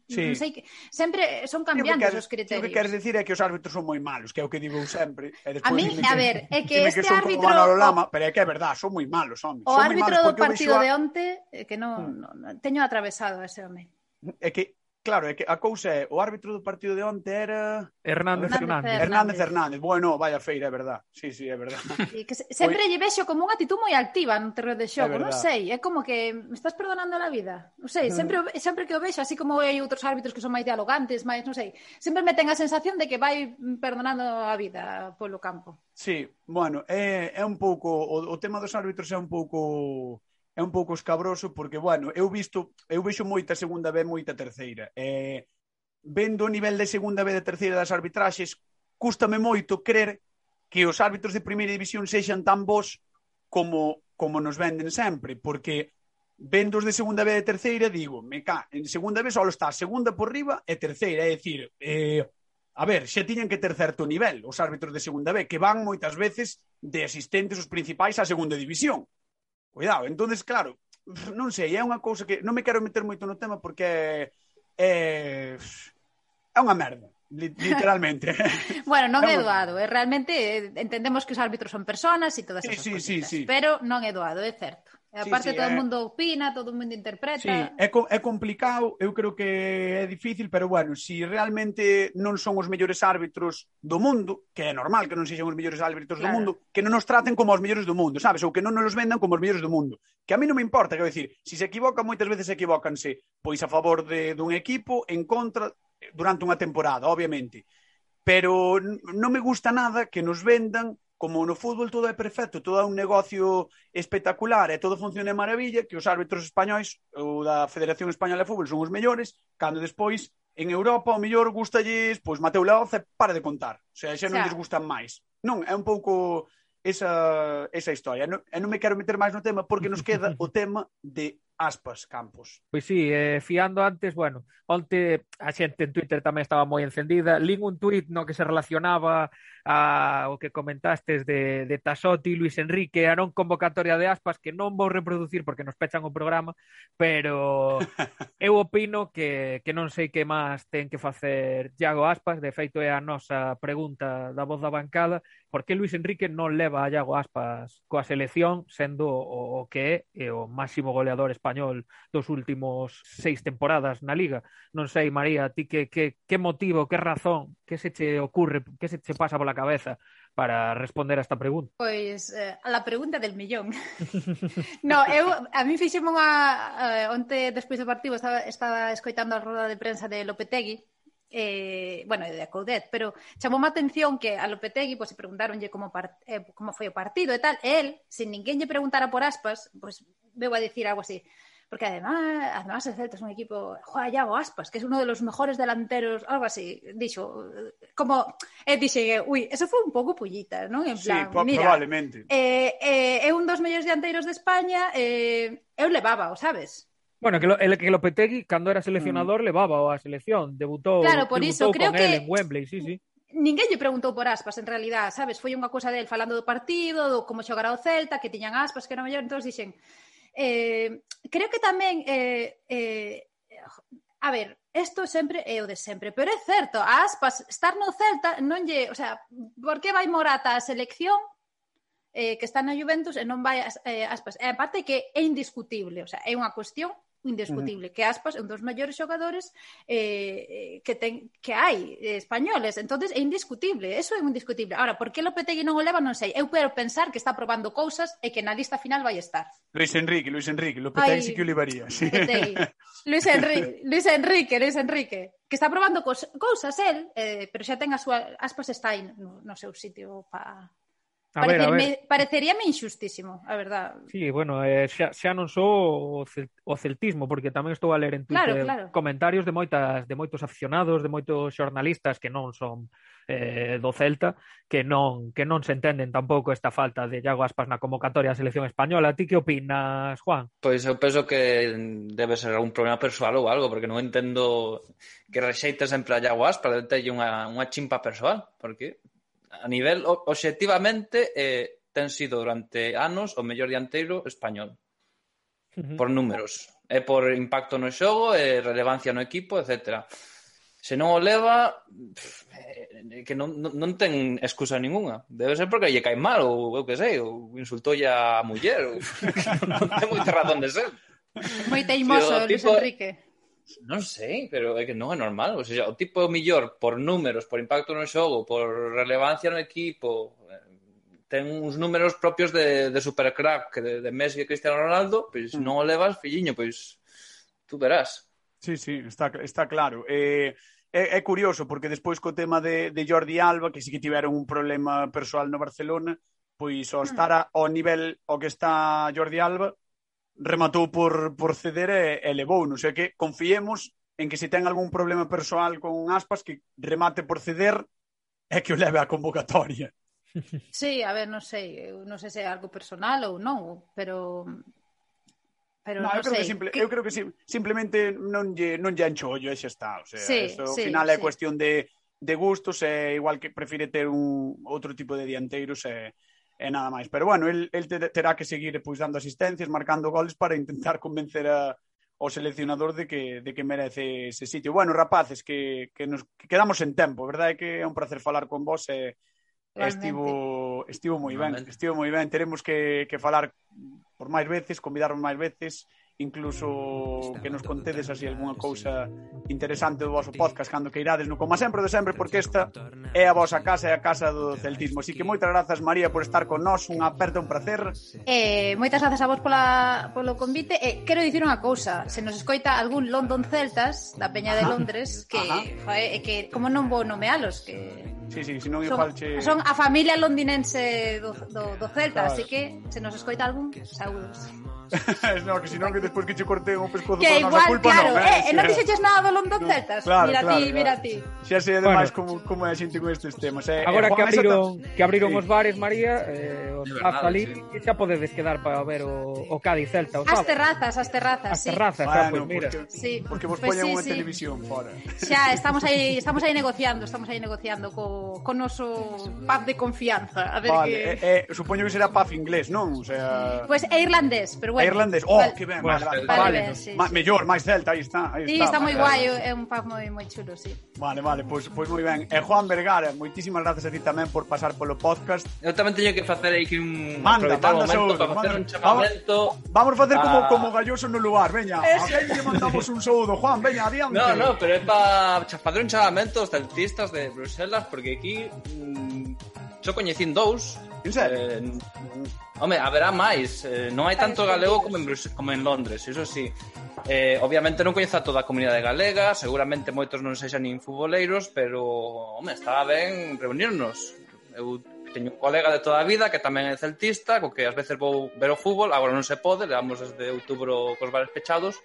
sí. non sei que sempre son cambiantes os criterios. O que queres decir é que os árbitros son moi malos, que é o que digo sempre. E a mí, a ver, é que este que árbitro Lama, pero é que é verdad, son moi malos, home. O son árbitro do partido a... de onte eh, que non, mm. non, non teño atravesado a ese home. É que Claro, é que a cousa é, o árbitro do partido de onte era... Hernández Hernández. Hernández Hernández. Hernández. Bueno, vaya feira, é verdad. Sí, sí, é verdad. Sí, que se, sempre lle vexo como unha actitud moi activa no terreo de xogo, non sei, é como que me estás perdonando a vida. Non sei, sempre sempre que o vexo, así como hai outros árbitros que son máis dialogantes, máis, non sei, sempre me ten a sensación de que vai perdonando a vida polo campo. Sí, bueno, é, é un pouco, o, o tema dos árbitros é un pouco é un pouco escabroso porque, bueno, eu visto, eu vexo moita segunda B, moita terceira. Eh, vendo o nivel de segunda B de terceira das arbitraxes, cústame moito crer que os árbitros de primeira división sexan tan bons como, como nos venden sempre, porque vendo os de segunda B de terceira, digo, me ca, en segunda B só está a segunda por riba e terceira, é dicir, eh, a ver, xa tiñan que ter certo nivel os árbitros de segunda B, que van moitas veces de asistentes os principais á segunda división. Cuidado, entonces claro, non sei, é unha cousa que non me quero meter moito no tema porque é é, é unha merda literalmente. bueno, non é doado, é realmente eh, entendemos que os árbitros son personas e todas esas sí, sí, cositas, sí, sí. pero non é doado, é certo. E aparte sí, sí, todo o é... Eh, mundo opina, todo o mundo interpreta. Sí, é, co é complicado, eu creo que é difícil, pero bueno, se si realmente non son os mellores árbitros do mundo, que é normal que non sexan os mellores árbitros claro. do mundo, que non nos traten como os mellores do mundo, sabes? Ou que non nos vendan como os mellores do mundo. Que a mí non me importa, quero dicir, se si se equivocan, moitas veces equivócanse, pois a favor de, dun equipo, en contra, durante unha temporada, obviamente. Pero non me gusta nada que nos vendan como no fútbol todo é perfecto, todo é un negocio espectacular e todo funciona de maravilla, que os árbitros españois ou da Federación Española de Fútbol son os mellores, cando despois en Europa o mellor gustalles, pois Mateo Laoz para de contar, o sea, xa non lles gustan máis. Non, é un pouco esa, esa historia. Non, e non me quero meter máis no tema porque nos queda o tema de Aspas Campos. Pois sí, eh, fiando antes, bueno, onte a xente en Twitter tamén estaba moi encendida. Lin un tuit no que se relacionaba a, o que comentastes de, de Tasotti, Luis Enrique, a non convocatoria de Aspas, que non vou reproducir porque nos pechan o programa, pero eu opino que, que non sei que máis ten que facer Iago Aspas, de feito é a nosa pregunta da voz da bancada, por que Luis Enrique non leva a Iago Aspas coa selección, sendo o, o que é o máximo goleador español español dos últimos seis temporadas na liga. Non sei, María, ti que, que, que motivo, que razón, que se che ocurre, que se che pasa pola cabeza para responder a esta pregunta? Pois eh, a la pregunta del millón. no, eu a mí fixemos unha eh, onte despois do partido estaba estaba escoitando a roda de prensa de Lopetegui eh, bueno, de Coudet, pero chamou a atención que a Lopetegui pois, pues, preguntaronlle como, part, eh, como foi o partido e tal, e él, sin ninguén lle preguntara por aspas, pois pues, veu a decir algo así, porque además, además el Celta es un equipo, juega Iago Aspas, que es uno de los mejores delanteros, algo así, dicho, como, eh, dixe, ui, eso foi un pouco pullita, non? En plan, sí, mira, probablemente. Eh, eh, é un dos mellores dianteiros de España, eh, eu levaba, o sabes? Bueno, que, lo, el, que Lopetegui, cando era mm. seleccionador, mm. levaba a selección, debutou, claro, por debutou iso, creo con que... él en Wembley, sí, sí. Ninguén lle preguntou por Aspas, en realidad, sabes? Foi unha cousa del falando do partido, do como xogará o Celta, que tiñan Aspas, que era mellor, entón dixen... Eh, creo que tamén... Eh, eh, a ver, isto sempre é o de sempre, pero é certo, a Aspas estar no Celta non lle, o sea, por que vai Morata a selección eh, que está na Juventus e non vai as, eh, Aspas? E aparte que é indiscutible, o sea, é unha cuestión indiscutible, uh -huh. que Aspas é un dos maiores xogadores eh, que ten que hai eh, españoles, entonces é indiscutible, eso é indiscutible. Ahora, por que Lopetegui non o leva, non sei. Eu quero pensar que está probando cousas e que na lista final vai estar. Luis Enrique, Luis Enrique, Lopetegui Ay, sí que o levaría. Sí. Luis Enrique, Luis Enrique, Luis Enrique, que está probando cos, cousas el, eh, pero xa ten a súa Aspas está aí no, no seu sitio para A ver, a ver. Pareceríame injustísimo, a verdad. Sí, bueno, eh, xa, xa non sou o, cel, o celtismo, porque tamén estou a ler en Twitter claro, claro. comentarios de moitas de moitos aficionados, de moitos xornalistas que non son eh, do Celta, que non que non se entenden tampouco esta falta de Iago Aspas na convocatoria da selección española. Ti que opinas, Juan? Pois eu penso que debe ser algún problema persoal ou algo, porque non entendo que rexeite sempre a Iago Aspas, debe unha, unha chimpa persoal, porque a nivel obxectivamente eh, ten sido durante anos o mellor dianteiro español. Uh -huh. Por números, e por impacto no xogo, e relevancia no equipo, etcétera se non o leva que non, non, non ten excusa ninguna debe ser porque lle cae mal ou eu que sei, ou insultoulle a muller ou, non ten moita razón de ser moi teimoso si. Luis Enrique non sei, pero é que non é normal. O, sea, o tipo millor por números, por impacto no xogo, por relevancia no equipo, eh, ten uns números propios de, de supercrack que de, de Messi e Cristiano Ronaldo, pois pues, mm. non o levas, filliño, pois pues, tú verás. Sí, sí, está, está claro. Eh, é, é curioso, porque despois co tema de, de Jordi Alba, que sí que tiveron un problema persoal no Barcelona, pois ao mm. estar a, ao nivel ao que está Jordi Alba, rematou por, por ceder e, e levou. Non sei que confiemos en que se ten algún problema persoal con aspas que remate por ceder é que o leve a convocatoria. Sí, a ver, non sei, eu non sei se é algo personal ou non, pero pero no, non eu creo sei. Que simple, que... eu creo que si, simplemente non lle non lle ancho ollo e xa está, o sea, sí, eso, sí, ao final é sí. cuestión de de gustos, é igual que prefire ter un outro tipo de dianteiros e e nada máis. Pero bueno, el, el terá que seguir pois dando asistencias, marcando goles para intentar convencer a, ao seleccionador de que, de que merece ese sitio. Bueno, rapaces, que, que nos que quedamos en tempo, verdade que é un placer falar con vos e, e estivo, estivo moi ben, estivo moi ben. Teremos que, que falar por máis veces, convidarnos máis veces, incluso que nos contedes así algunha cousa interesante do vosso podcast cando que irades no como sempre de sempre porque esta é a vosa casa e a casa do celtismo. Así que moitas grazas María por estar con nós. Unha aperta un placer. Eh, moitas grazas a vos pola, polo convite. E eh, quero dicir unha cousa. Se nos escoita algún London Celtas da Peña de Londres que, joe, que como non vou nomealos que Sí, sí, senón son, igual che... Son a familia londinense do, do, do Celta, claro. así que se nos escoita algún, saúdos. no, que si non que despois que che corté o pescozo Que igual, culpa, claro, non, eh, eh, non dixeches nada do London Celtas claro, Mira claro, ti, claro. mira ti Xa sei ademais bueno. como, como é a xente con estes temas eh, Agora eh, que abriron, que abriron sí. os bares, María eh, Os pubs ali sí. Xa podedes quedar para ver o, o Cádiz Celta o As terrazas, as terrazas As terrazas, sí. xa, bueno, pues, mira Porque, sí. porque vos pues poñan sí, unha sí. televisión fora Xa, estamos aí, estamos aí negociando Estamos aí negociando co, co noso pub de confianza A ver vale, que... eh, eh, supoño que será pub inglés, non? O sea... Pois pues é irlandés, pero bueno bueno, irlandés. Oh, vale, que ben, vale, vale, vale, vale. Sí, Ma, sí. Mellor, máis celta, aí está, aí sí, está. está moi guai, é un pub moi moi chulo, sí. Vale, vale, pois pues, pois pues moi ben. E Juan Vergara, moitísimas grazas a ti tamén por pasar polo podcast. Eu tamén teño que facer aí que un manda, manda outro, para facer manda. un chamamento. Vamos, facer como ah. como galloso no lugar, veña. Ese lle mandamos un saúdo, Juan, veña, adiante. No, no, pero é para facer un chamamento aos celtistas de Bruselas porque aquí mmm, yo coñecín dous En serio? Eh, home, haberá máis. Eh, non hai tanto galego como en, Brus como en Londres, iso sí. Eh, obviamente non coñezo a toda a comunidade galega, seguramente moitos non sexan nin futboleiros, pero, home, está ben reunirnos. Eu teño un colega de toda a vida que tamén é celtista, co que ás veces vou ver o fútbol, agora non se pode, levamos desde outubro cos bares pechados,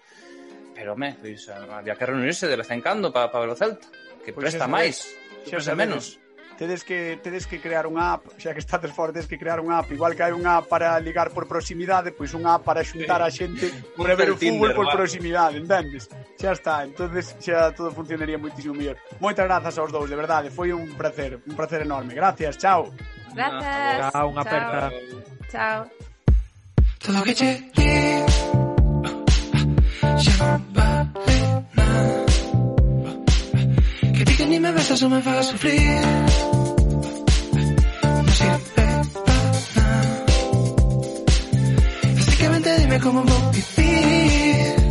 pero, home, pois, ah, había que reunirse de vez en cando para pa ver o Celta, que pois presta máis, que presta menos tedes que tedes que crear unha app, xa que estades fora, tedes que crear unha app, igual que hai unha app para ligar por proximidade, pois unha app para xuntar a xente para ver o fútbol por proximidade, entendes? Xa está, entonces xa todo funcionaría moitísimo mellor. Moitas grazas aos dous, de verdade, foi un placer, un placer enorme. Gracias, chao. Grazas. Chao, unha aperta. Chao. Todo que che di Xa non vale nada Que ni me besas ou me fagas sufrir cómo vivir.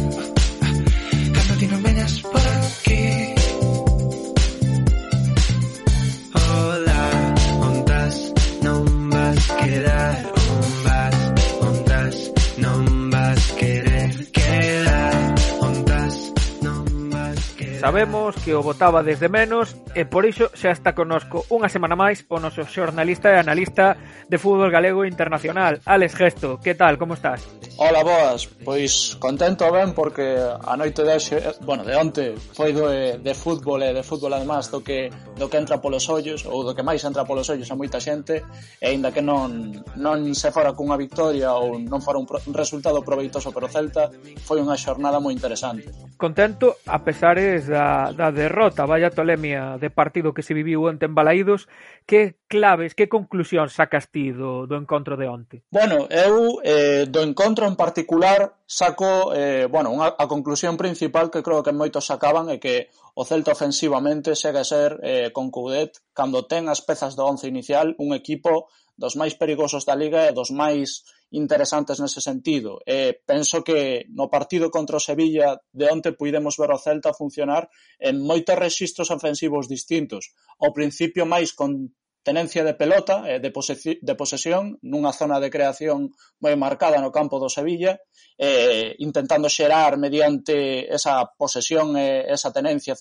Sabemos que o votaba desde menos e por iso xa está conosco unha semana máis o noso xornalista e analista de fútbol galego internacional, Alex Gesto. Que tal, como estás? Hola, boas. Pois contento ben porque a noite de hoxe, eh, bueno, de onte foi do, eh, de fútbol e de fútbol además do que do que entra polos ollos ou do que máis entra polos ollos a moita xente e aínda que non non se fora cunha victoria ou non fora un, pro, un resultado proveitoso para o Celta, foi unha xornada moi interesante. Contento a pesares da, da derrota, vaya tolemia de partido que se viviu onte en Balaídos, que claves, que conclusión sacas ti do, do encontro de onte? Bueno, eu eh, do encontro en particular saco eh, bueno, unha, a conclusión principal que creo que moitos sacaban é que o Celta ofensivamente segue a ser eh, con Coudet cando ten as pezas do once inicial un equipo dos máis perigosos da Liga e dos máis interesantes nese sentido. E penso que no partido contra o Sevilla de onte puidemos ver o Celta funcionar en moitos rexistros ofensivos distintos. Ao principio máis con tenencia de pelota e de, de posesión nunha zona de creación moi marcada no campo do Sevilla eh, intentando xerar mediante esa posesión e esa tenencia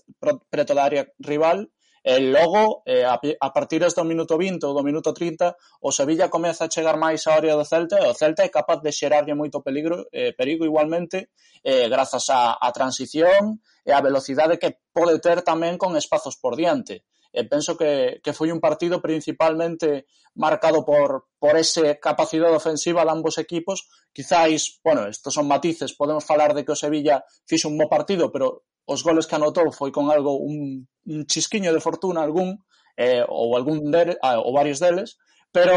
preto da área rival E logo, eh, a, a partir do minuto 20 ou do minuto 30, o Sevilla comeza a chegar máis á área do Celta e o Celta é capaz de xerarlle moito peligro, eh, perigo igualmente eh, grazas á, á transición e á velocidade que pode ter tamén con espazos por diante e penso que, que foi un partido principalmente marcado por, por ese capacidade ofensiva de ambos equipos. Quizáis, bueno, estos son matices, podemos falar de que o Sevilla fixe un bo partido, pero os goles que anotou foi con algo un, un chisquiño de fortuna algún eh, ou algún de, ah, ou varios deles, pero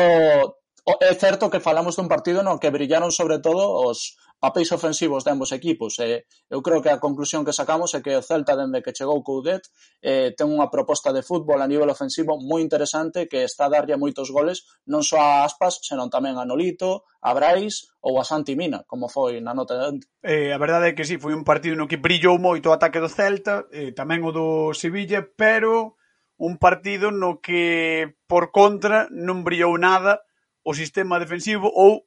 é certo que falamos dun partido no que brillaron sobre todo os papéis ofensivos de ambos equipos e eu creo que a conclusión que sacamos é que o Celta dende que chegou Coudet eh, ten unha proposta de fútbol a nivel ofensivo moi interesante que está a darlle moitos goles non só a Aspas, senón tamén a Nolito, a Brais ou a Santi Mina, como foi na nota de antes. Eh, a verdade é que sí, foi un partido no que brillou moito o ataque do Celta, eh, tamén o do Sevilla, pero un partido no que, por contra, non brillou nada o sistema defensivo ou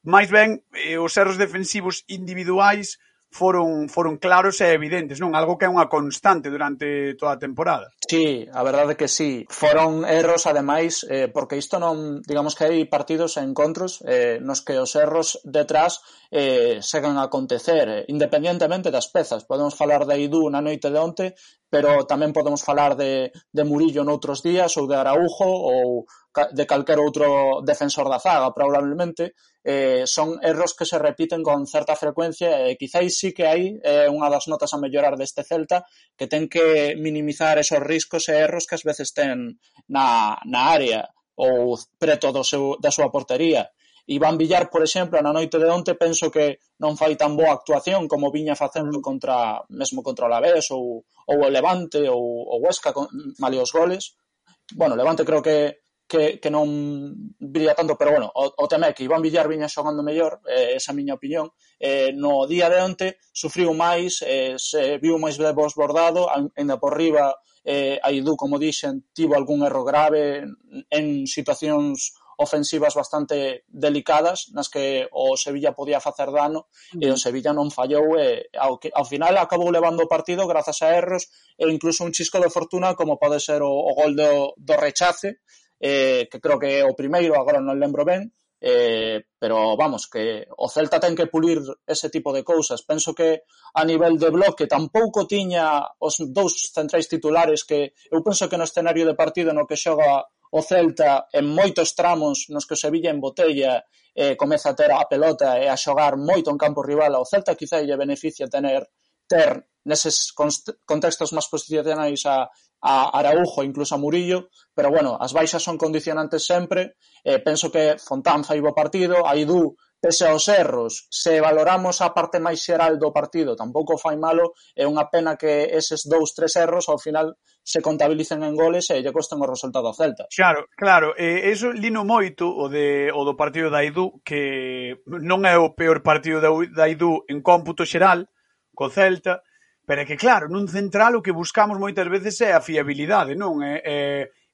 Máis ben, eh, os erros defensivos individuais foron foron claros e evidentes, non? Algo que é unha constante durante toda a temporada. Sí, a verdade que sí. Foron erros, ademais, eh, porque isto non... Digamos que hai partidos e encontros eh, nos que os erros detrás eh, seguen a acontecer, eh, independientemente das pezas. Podemos falar de Aidú na noite de onte pero tamén podemos falar de, de Murillo noutros días ou de Araujo ou de calquer outro defensor da zaga, probablemente, eh, son erros que se repiten con certa frecuencia e quizáis sí que hai eh, unha das notas a mellorar deste Celta que ten que minimizar esos riscos e erros que ás veces ten na, na área ou preto do seu, da súa portería. Iván Villar, por exemplo, na noite de onte penso que non fai tan boa actuación como viña facendo contra mesmo contra o Alavés ou, ou o Levante ou o Huesca, con, male os goles. Bueno, Levante creo que que, que non brilla tanto, pero bueno, o, o tema é que Iván Villar viña xogando mellor, eh, esa miña opinión, eh, no día de onte sufriu máis, eh, se viu máis desbordado, ainda por riba eh, Aidú, como dixen, tivo algún erro grave en situacións ofensivas bastante delicadas nas que o Sevilla podía facer dano e o Sevilla non fallou e ao, que, ao final acabou levando o partido grazas a erros e incluso un chisco de fortuna como pode ser o, o gol do, do rechace eh, que creo que é o primeiro, agora non lembro ben eh, pero vamos, que o Celta ten que pulir ese tipo de cousas. Penso que a nivel de bloque tampouco tiña os dous centrais titulares que eu penso que no escenario de partido no que xoga o Celta en moitos tramos nos que o Sevilla en botella eh, comeza a ter a pelota e a xogar moito en campo rival ao Celta, quizá lle beneficia tener ter neses contextos máis posicionais a, a Araujo, incluso a Murillo, pero bueno, as baixas son condicionantes sempre, eh, penso que Fontán fai bo partido, Aidú Pese aos erros, se valoramos a parte máis xeral do partido tampouco fai malo, é unha pena que eses dous, tres erros ao final se contabilicen en goles e lle costen o resultado ao Celta. Claro, claro, e iso lino moito o, de, o do partido da Idu, que non é o peor partido da Idu en cómputo xeral, co Celta, pero é que claro, nun central o que buscamos moitas veces é a fiabilidade, non? É, é,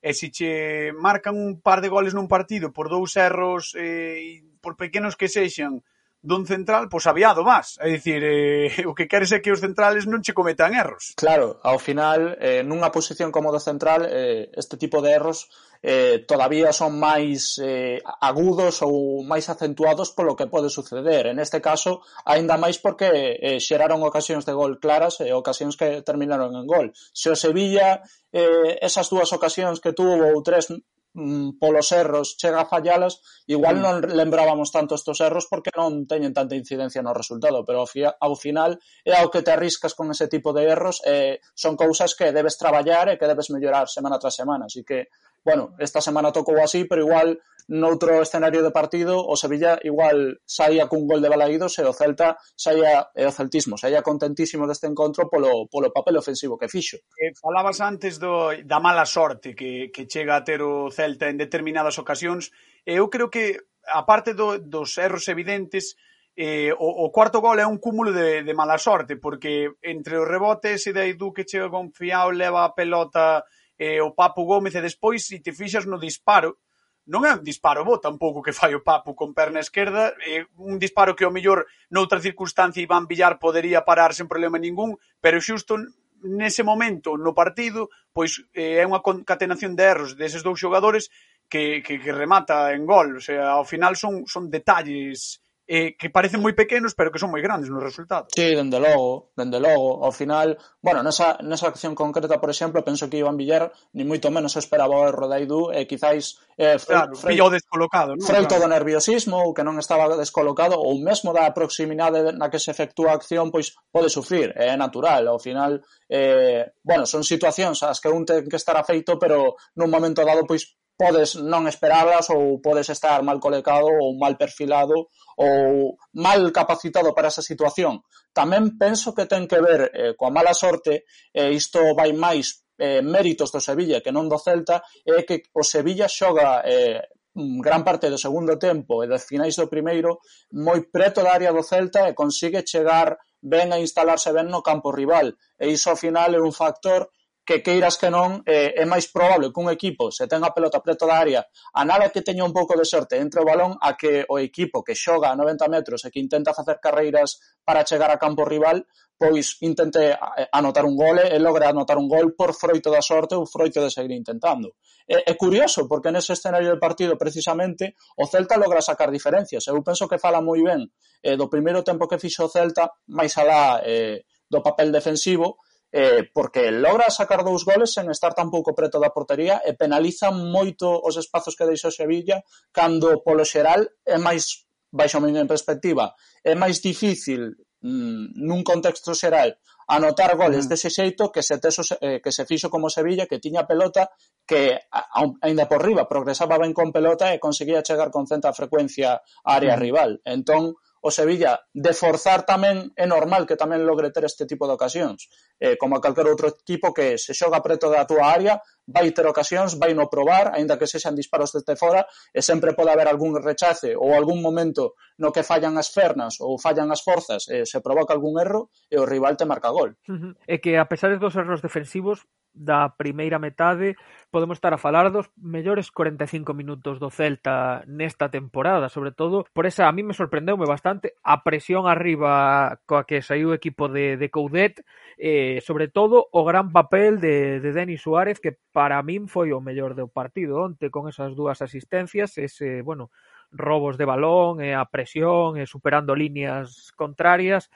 e se che marcan un par de goles nun partido por dous erros eh, por pequenos que sexan, dun central, pois aviado vas. É dicir, eh, o que queres é que os centrales non che cometan erros. Claro, ao final, eh, nunha posición como do central, eh, este tipo de erros eh, todavía son máis eh, agudos ou máis acentuados polo que pode suceder. En este caso, aínda máis porque eh, xeraron ocasións de gol claras e eh, ocasións que terminaron en gol. Se o Sevilla eh, esas dúas ocasións que tuvo ou tres mm, polos erros chega a fallalas, igual mm. non lembrábamos tanto estos erros porque non teñen tanta incidencia no resultado, pero ao, ao final é ao que te arriscas con ese tipo de erros, eh, son cousas que debes traballar e que debes mellorar semana tras semana, así que bueno, esta semana tocou así, pero igual noutro escenario de partido o Sevilla igual saía cun gol de Balaídos e o Celta saía e o celtismo, saía contentísimo deste encontro polo, polo papel ofensivo que fixo. Eh, falabas antes do, da mala sorte que, que chega a ter o Celta en determinadas ocasións. Eu creo que, aparte do, dos erros evidentes, eh, o, o cuarto gol é un cúmulo de, de mala sorte, porque entre os rebotes e da Edu que chega confiado, leva a pelota e o Papu Gómez e despois se te fixas no disparo non é un disparo bo tampouco que fai o Papu con perna esquerda, é un disparo que ao mellor noutra circunstancia Iván Villar podería parar sen problema ningún, pero xusto nese momento no partido, pois eh, é unha concatenación de erros deses dous xogadores que, que, que remata en gol, o sea, ao final son, son detalles eh, que parecen moi pequenos pero que son moi grandes nos resultados. Sí, dende logo, dende logo. Ao final, bueno, nesa, nesa acción concreta, por exemplo, penso que Iván Villar ni moito menos esperaba o erro da Idu e quizáis eh, fre, claro, descolocado, non? freito claro. do nerviosismo ou que non estaba descolocado ou mesmo da proximidade na que se efectúa a acción pois pode sufrir, é natural. Ao final, eh, bueno, son situacións as que un ten que estar afeito pero nun momento dado pois podes non esperalas ou podes estar mal colocado ou mal perfilado ou mal capacitado para esa situación. Tamén penso que ten que ver eh, coa mala sorte, e eh, isto vai máis eh, méritos do Sevilla que non do Celta, é que o Sevilla xoga eh, gran parte do segundo tempo e dos finais do primeiro moi preto da área do Celta e consigue chegar ben a instalarse ben no campo rival. E iso ao final é un factor que queiras que non, eh, é máis probable que un equipo se ten a pelota preto da área, a nada que teña un pouco de sorte entre o balón, a que o equipo que xoga a 90 metros e que intenta facer carreiras para chegar a campo rival, pois intente eh, anotar un gole e logra anotar un gol por froito da sorte ou froito de seguir intentando. É, é curioso, porque nese escenario do partido, precisamente, o Celta logra sacar diferencias. Eu penso que fala moi ben eh, do primeiro tempo que fixo o Celta, máis alá eh, do papel defensivo, eh, porque logra sacar dous goles sen estar tan pouco preto da portería e penaliza moito os espazos que deixou Sevilla cando polo xeral é máis baixo menos en perspectiva é máis difícil mm, nun contexto xeral anotar goles mm. dese xeito que se teso, eh, que se fixo como Sevilla que tiña pelota que a, a, ainda por riba progresaba ben con pelota e conseguía chegar con certa frecuencia á área mm. rival entón o Sevilla de forzar tamén é normal que tamén logre ter este tipo de ocasións eh, como a calquer outro equipo que se xoga preto da túa área vai ter ocasións, vai no probar aínda que sexan disparos desde fora e sempre pode haber algún rechace ou algún momento no que fallan as fernas ou fallan as forzas e se provoca algún erro e o rival te marca gol. Uh -huh. E que a pesar dos erros defensivos da primeira metade podemos estar a falar dos mellores 45 minutos do Celta nesta temporada, sobre todo por esa a mí me sorprendeume bastante a presión arriba coa que saiu o equipo de, de Coudet, eh, sobre todo o gran papel de, de Denis Suárez que para min foi o mellor do partido onte con esas dúas asistencias, ese, bueno, robos de balón, e eh, a presión, e eh, superando líneas contrarias,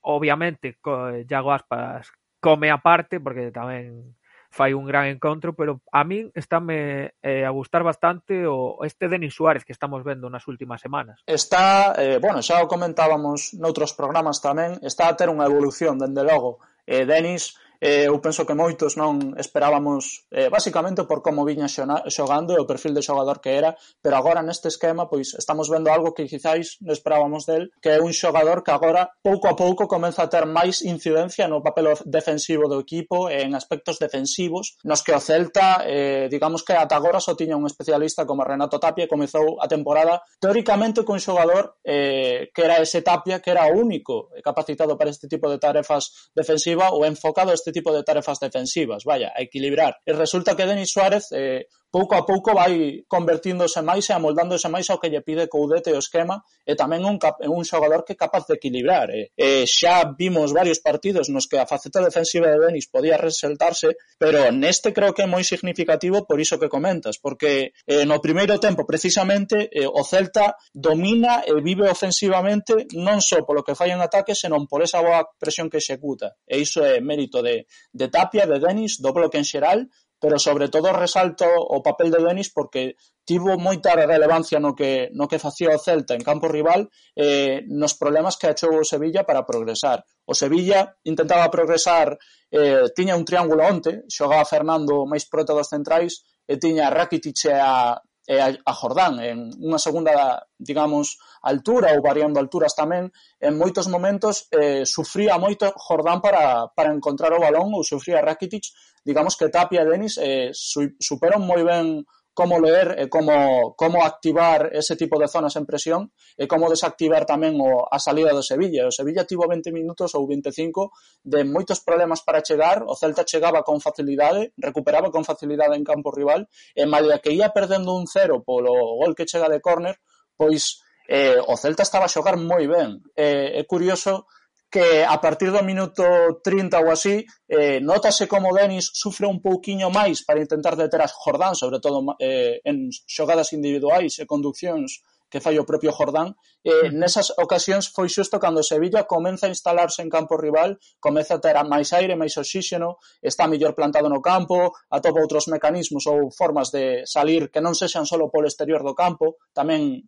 obviamente Iago Aspas come aparte porque tamén fai un gran encontro, pero a min estáme eh, a gustar bastante o este Denis Suárez que estamos vendo nas últimas semanas. Está, eh, bueno, xa o comentábamos noutros programas tamén, está a ter unha evolución, dende logo. Eh, Denis eh, eu penso que moitos non esperábamos eh, basicamente por como viña xogando e o perfil de xogador que era, pero agora neste esquema pois estamos vendo algo que quizáis non esperábamos del, que é un xogador que agora pouco a pouco comeza a ter máis incidencia no papel defensivo do equipo en aspectos defensivos, nos que o Celta eh, digamos que ata agora só tiña un especialista como Renato Tapia e comezou a temporada teóricamente con xogador eh, que era ese Tapia que era o único capacitado para este tipo de tarefas defensiva ou enfocado a este este tipo de tarefas defensivas, vaya, a equilibrar. E resulta que Denis Suárez eh, pouco a pouco vai convertíndose máis e amoldándose máis ao que lle pide Coudete o esquema e tamén un, cap, un xogador que é capaz de equilibrar. E, e xa vimos varios partidos nos que a faceta defensiva de Denis podía resaltarse, pero neste creo que é moi significativo por iso que comentas, porque eh, no primeiro tempo precisamente eh, o Celta domina e vive ofensivamente non só polo que fai en ataque, senón por esa boa presión que executa. E iso é mérito de, de Tapia, de Denis, do bloque en xeral pero sobre todo resalto o papel de Denis porque tivo moita relevancia no que, no que facía o Celta en campo rival eh, nos problemas que achou o Sevilla para progresar. O Sevilla intentaba progresar, eh, tiña un triángulo onte, xogaba Fernando máis prota dos centrais e tiña Rakitic e a, e a, a Jordán en unha segunda, digamos, altura ou variando alturas tamén, en moitos momentos eh, sufría moito Jordán para, para encontrar o balón ou sufría Rakitic, digamos que Tapia e Denis eh, superan moi ben como leer e como, como activar ese tipo de zonas en presión e como desactivar tamén o, a salida do Sevilla. O Sevilla tivo 20 minutos ou 25 de moitos problemas para chegar, o Celta chegaba con facilidade, recuperaba con facilidade en campo rival, e malia que ia perdendo un cero polo gol que chega de córner, pois eh, o Celta estaba a xogar moi ben. Eh, é curioso que a partir do minuto 30 ou así, eh, notase como Denis sufre un pouquiño máis para intentar deter a Jordán, sobre todo eh, en xogadas individuais e conduccións que fai o propio Jordán, eh, hmm. nesas ocasións foi xusto cando o Sevilla comeza a instalarse en campo rival, comeza a ter máis aire, máis oxíxeno, está mellor plantado no campo, atopa outros mecanismos ou formas de salir que non sexan só polo exterior do campo, tamén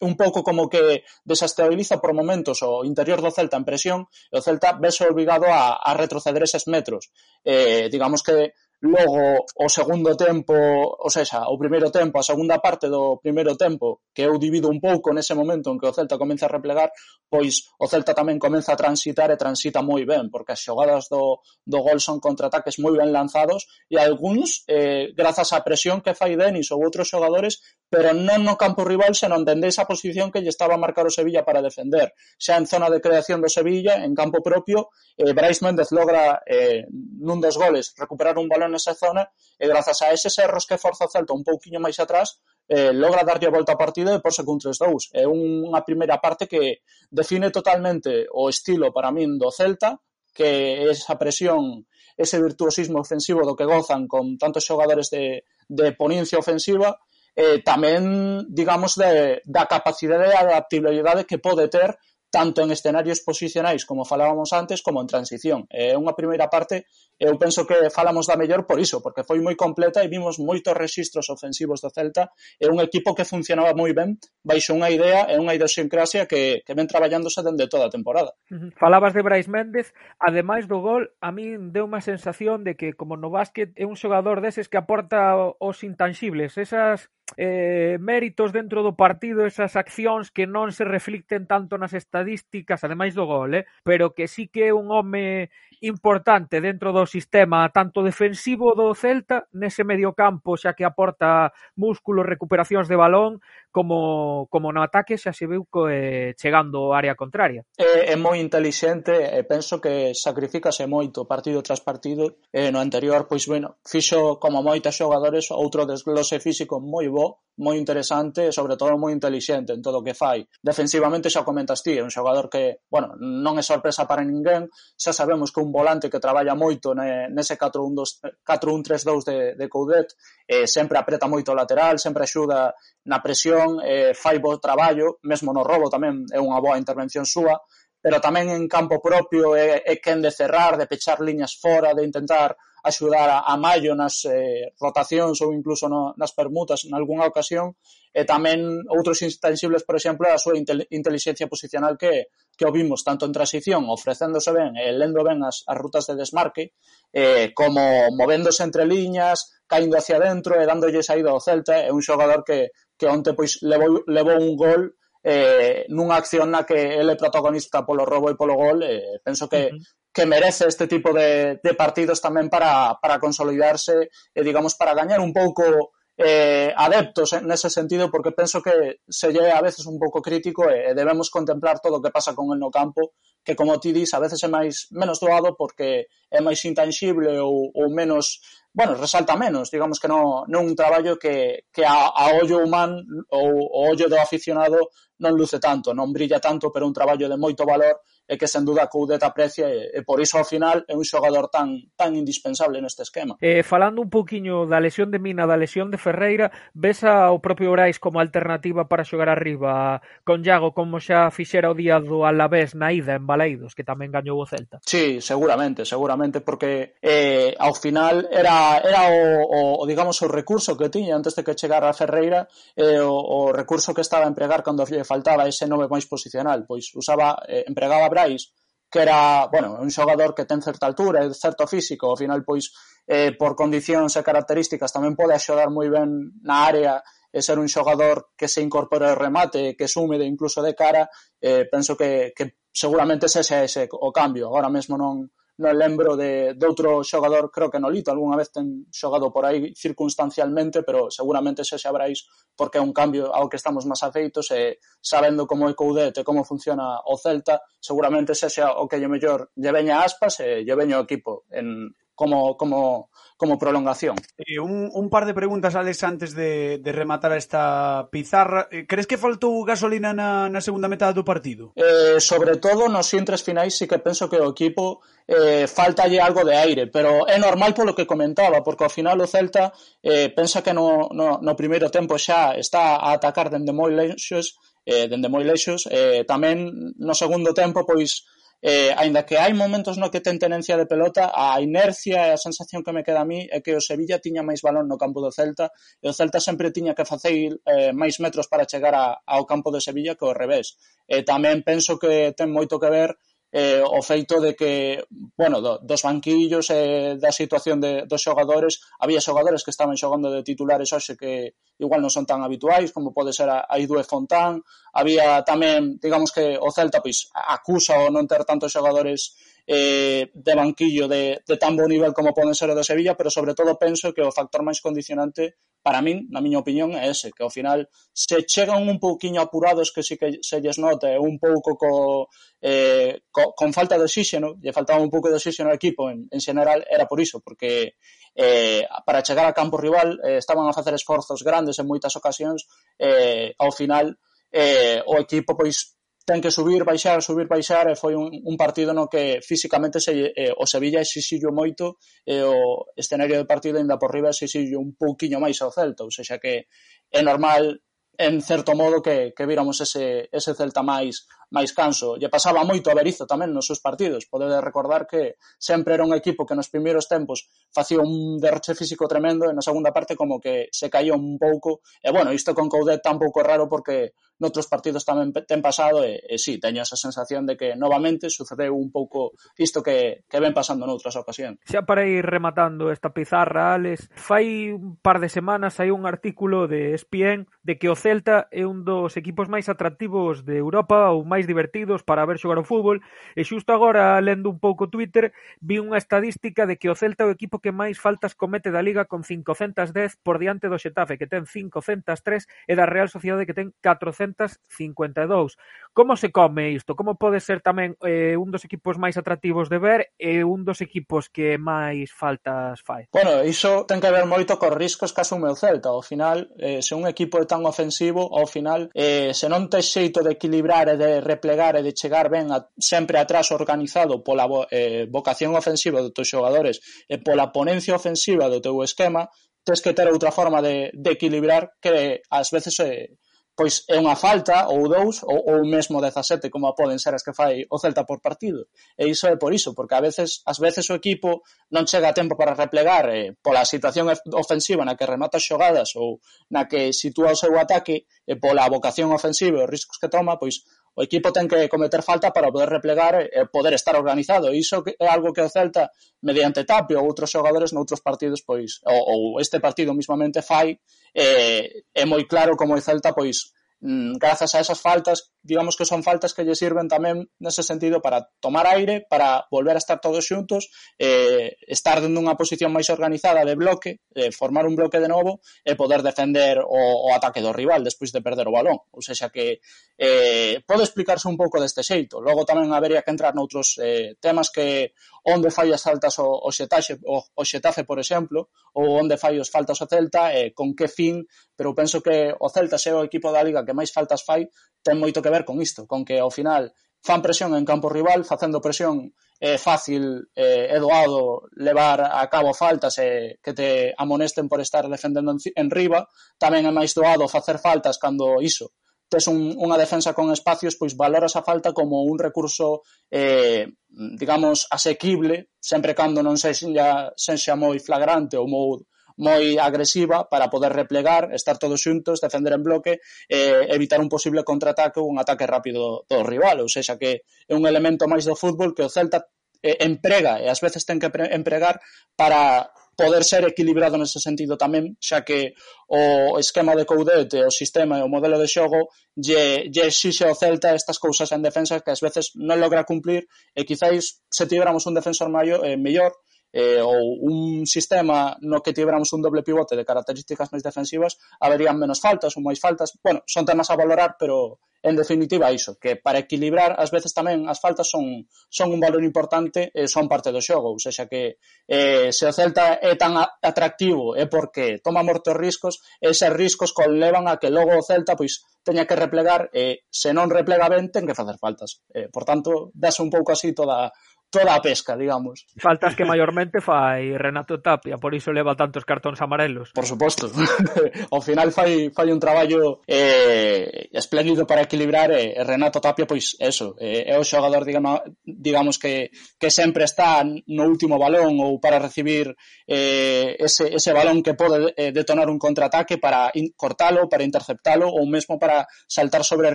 un pouco como que desestabiliza por momentos o interior do Celta en presión, e o Celta vese obrigado a, a retroceder eses metros. Eh, digamos que Logo, o segundo tempo, ou seja, o primeiro tempo, a segunda parte do primeiro tempo, que eu divido un pouco nese momento en que o Celta comeza a replegar, pois o Celta tamén comeza a transitar e transita moi ben, porque as xogadas do, do gol son contraataques moi ben lanzados e algúns, eh, grazas á presión que fai Denis ou outros xogadores, pero non no campo rival, senón dende esa posición que lle estaba a marcar o Sevilla para defender. Xa en zona de creación do Sevilla, en campo propio, eh, Brais Méndez logra eh, nun dos goles recuperar un balón equilibrar nesa zona e grazas a eses erros que forza o Celta un pouquiño máis atrás eh, logra darlle a volta ao partido e porse cun 3-2. É unha primeira parte que define totalmente o estilo para min do Celta, que esa presión, ese virtuosismo ofensivo do que gozan con tantos xogadores de, de ponencia ofensiva, eh, tamén, digamos, de, da capacidade de adaptabilidade que pode ter tanto en escenarios posicionais, como falábamos antes, como en transición. É eh, unha primeira parte eu penso que falamos da mellor por iso, porque foi moi completa e vimos moitos registros ofensivos do Celta e un equipo que funcionaba moi ben baixo unha idea e unha idiosincrasia que, que ven traballándose dende toda a temporada. Falabas de Brais Méndez, ademais do gol, a min deu unha sensación de que como no básquet é un xogador deses que aporta os intangibles, esas eh, méritos dentro do partido, esas accións que non se reflicten tanto nas estadísticas, ademais do gol, eh? pero que sí que é un home importante dentro do sistema tanto defensivo do Celta nese mediocampo, xa que aporta músculo, recuperacións de balón, como, como no ataque xa se viu co, eh, chegando á área contraria. É, é moi intelixente e penso que sacrificase moito partido tras partido. E no anterior, pois, bueno, fixo como moitos xogadores outro desglose físico moi bo, moi interesante e, sobre todo, moi intelixente en todo o que fai. Defensivamente xa comentas ti, é un xogador que, bueno, non é sorpresa para ninguén, xa sabemos que un volante que traballa moito ne, nese 4-1-3-2 de, de Coudet, eh, sempre apreta moito o lateral, sempre axuda na presión intervención, eh, fai bo traballo, mesmo no robo tamén é unha boa intervención súa, pero tamén en campo propio é, é quen de cerrar, de pechar liñas fora, de intentar axudar a, a Mayo nas eh, rotacións ou incluso no, nas permutas en algunha ocasión e tamén outros intangibles, por exemplo, a súa intel inteligencia posicional que, que o vimos tanto en transición, ofrecéndose ben e lendo ben as, as rutas de desmarque eh, como movéndose entre liñas, caindo hacia dentro e dándolle saída ao Celta é un xogador que, que onte pois levou, levou un gol eh, nunha acción na que ele é protagonista polo robo e polo gol eh, penso que, uh -huh. que merece este tipo de, de partidos tamén para, para consolidarse e digamos para gañar un pouco eh, adeptos nese sentido porque penso que se lle a veces un pouco crítico e, e debemos contemplar todo o que pasa con el no campo que como ti dis a veces é máis menos doado porque é máis intangible ou, ou menos bueno, resalta menos, digamos que non, non un traballo que, que a, a ollo humano ou o ollo do aficionado non luce tanto, non brilla tanto, pero un traballo de moito valor e que sen duda Coudet aprecia e, e por iso ao final é un xogador tan tan indispensable neste esquema. Eh, falando un poquiño da lesión de Mina, da lesión de Ferreira, ves ao propio Brais como alternativa para xogar arriba con Iago como xa fixera o día do Alavés na ida en Baleidos, que tamén gañou o Celta. Sí, seguramente, seguramente porque eh, ao final era era o, o digamos o recurso que tiña antes de que chegara a Ferreira eh, o, o recurso que estaba a empregar cando lle faltaba ese nove máis posicional, pois usaba eh, empregaba Brais, que era, bueno, un xogador que ten certa altura e certo físico, ao final pois eh, por condicións e características tamén pode axudar moi ben na área e ser un xogador que se incorpora ao remate, que sume de incluso de cara, eh, penso que, que seguramente sexa ese o cambio. Agora mesmo non non lembro de, de outro xogador, creo que Nolito algunha vez ten xogado por aí circunstancialmente, pero seguramente xa se sabráis porque é un cambio ao que estamos máis afeitos e sabendo como é Coudet e como funciona o Celta, seguramente xa xa o que lle mellor lle veña aspas e lle veño o equipo en, como, como, como prolongación. Eh, un, un par de preguntas, Alex, antes de, de rematar esta pizarra. Eh, Crees que faltou gasolina na, na segunda metade do partido? Eh, sobre todo nos intres finais sí que penso que o equipo eh, faltalle algo de aire, pero é normal polo que comentaba, porque ao final o Celta eh, pensa que no, no, no primeiro tempo xa está a atacar dende moi leixos, eh, dende moi leixos, eh, tamén no segundo tempo pois eh, aínda que hai momentos no que ten tenencia de pelota, a inercia e a sensación que me queda a mí é que o Sevilla tiña máis balón no campo do Celta e o Celta sempre tiña que facer eh, máis metros para chegar a, ao campo do Sevilla que ao revés. E tamén penso que ten moito que ver eh, o feito de que, bueno, do, dos banquillos e eh, da situación de, dos xogadores, había xogadores que estaban xogando de titulares hoxe que igual non son tan habituais, como pode ser a, a Idue Fontán, había tamén, digamos que o Celta pois, acusa o non ter tantos xogadores eh, de banquillo de, de tan bo nivel como poden ser o de Sevilla, pero sobre todo penso que o factor máis condicionante para min, na miña opinión, é ese, que ao final se chegan un pouquiño apurados que si que se lles note un pouco co, eh, co, con falta de oxígeno, lle faltaba un pouco de oxígeno ao equipo en, en general, era por iso, porque eh, para chegar a campo rival eh, estaban a facer esforzos grandes en moitas ocasións, eh, ao final eh, o equipo pois ten que subir, baixar, subir, baixar, e foi un, un partido no que físicamente se, eh, o Sevilla exixillo moito e o escenario de partido ainda por riba exixillo un pouquiño máis ao Celta, ou seja que é normal en certo modo que, que viramos ese, ese Celta máis máis canso. Lle pasaba moito a Berizo tamén nos seus partidos. Podedes recordar que sempre era un equipo que nos primeiros tempos facía un derroche físico tremendo e na segunda parte como que se caía un pouco. E bueno, isto con Coudet tampouco raro porque noutros partidos tamén ten pasado e, e sí, teño esa sensación de que novamente sucedeu un pouco isto que, que ven pasando noutras ocasións. Xa para ir rematando esta pizarra, Alex, fai un par de semanas hai un artículo de ESPN de que o Celta é un dos equipos máis atractivos de Europa ou máis máis divertidos para ver xogar o fútbol e xusto agora, lendo un pouco Twitter, vi unha estadística de que o Celta é o equipo que máis faltas comete da Liga con 510 por diante do Xetafe, que ten 503 e da Real Sociedade que ten 452. Como se come isto? Como pode ser tamén eh, un dos equipos máis atractivos de ver e un dos equipos que máis faltas fai? Bueno, iso ten que ver moito cos riscos que asume o Celta. Ao final, eh, se un equipo é tan ofensivo, ao final, eh, se non tes xeito de equilibrar e de replegar e de chegar ben a, sempre atrás organizado pola eh, vocación ofensiva dos teus xogadores e pola ponencia ofensiva do teu esquema, tens que ter outra forma de, de equilibrar que ás veces eh, pois é unha falta ou dous ou, ou mesmo 17 como poden ser as que fai o Celta por partido. E iso é por iso, porque a veces ás veces o equipo non chega a tempo para replegar eh, pola situación ofensiva na que remata xogadas ou na que sitúa o seu ataque e pola vocación ofensiva e os riscos que toma, pois o equipo ten que cometer falta para poder replegar e poder estar organizado. E iso é algo que o Celta, mediante Tapio ou outros xogadores noutros partidos, pois, ou, ou este partido mismamente fai, eh, é moi claro como o Celta, pois, mm, grazas a esas faltas, digamos que son faltas que lle sirven tamén nese sentido para tomar aire, para volver a estar todos xuntos, eh, estar dentro unha posición máis organizada de bloque, eh, formar un bloque de novo e poder defender o, o ataque do rival despois de perder o balón. Ou seja que eh, pode explicarse un pouco deste xeito. Logo tamén habería que entrar noutros eh, temas que onde fai as faltas o, o, xetaxe, o, o Xetafe, por exemplo, ou onde fai os faltas o Celta, eh, con que fin, pero penso que o Celta xe o equipo da Liga que máis faltas fai, ten moito que ver ver con isto, con que ao final fan presión en campo rival, facendo presión é fácil eh, é doado levar a cabo faltas e que te amonesten por estar defendendo en, en riba, tamén é máis doado facer faltas cando iso tes un, unha defensa con espacios, pois valoras a falta como un recurso, eh, digamos, asequible, sempre cando non sexa, sexa moi flagrante ou moi, moi agresiva para poder replegar, estar todos xuntos, defender en bloque e evitar un posible contraataque ou un ataque rápido do rival, ou seja, que é un elemento máis do fútbol que o Celta eh, emprega e ás veces ten que empregar para poder ser equilibrado nese sentido tamén, xa que o esquema de Coudet, o sistema e o modelo de xogo lle, lle exixe ao Celta estas cousas en defensa que ás veces non logra cumplir e quizáis se tivéramos un defensor maior, eh, mellor eh, ou un sistema no que tiveramos un doble pivote de características máis defensivas, haberían menos faltas ou máis faltas. Bueno, son temas a valorar, pero en definitiva iso, que para equilibrar ás veces tamén as faltas son, son un valor importante e son parte do xogo, ou seja que eh, se o Celta é tan atractivo é porque toma mortos riscos, eses riscos conlevan a que logo o Celta pois teña que replegar e se non replega ben ten que facer faltas. Eh, por tanto, dase un pouco así toda, toda a pesca, digamos. Faltas que maiormente fai Renato Tapia, por iso leva tantos cartóns amarelos. Por suposto. Ao final fai, fai un traballo eh, espléndido para equilibrar e eh, Renato Tapia, pois, eso, eh, é o xogador, digamos, digamos que, que sempre está no último balón ou para recibir eh, ese, ese balón que pode eh, detonar un contraataque para cortalo, para interceptalo ou mesmo para saltar sobre o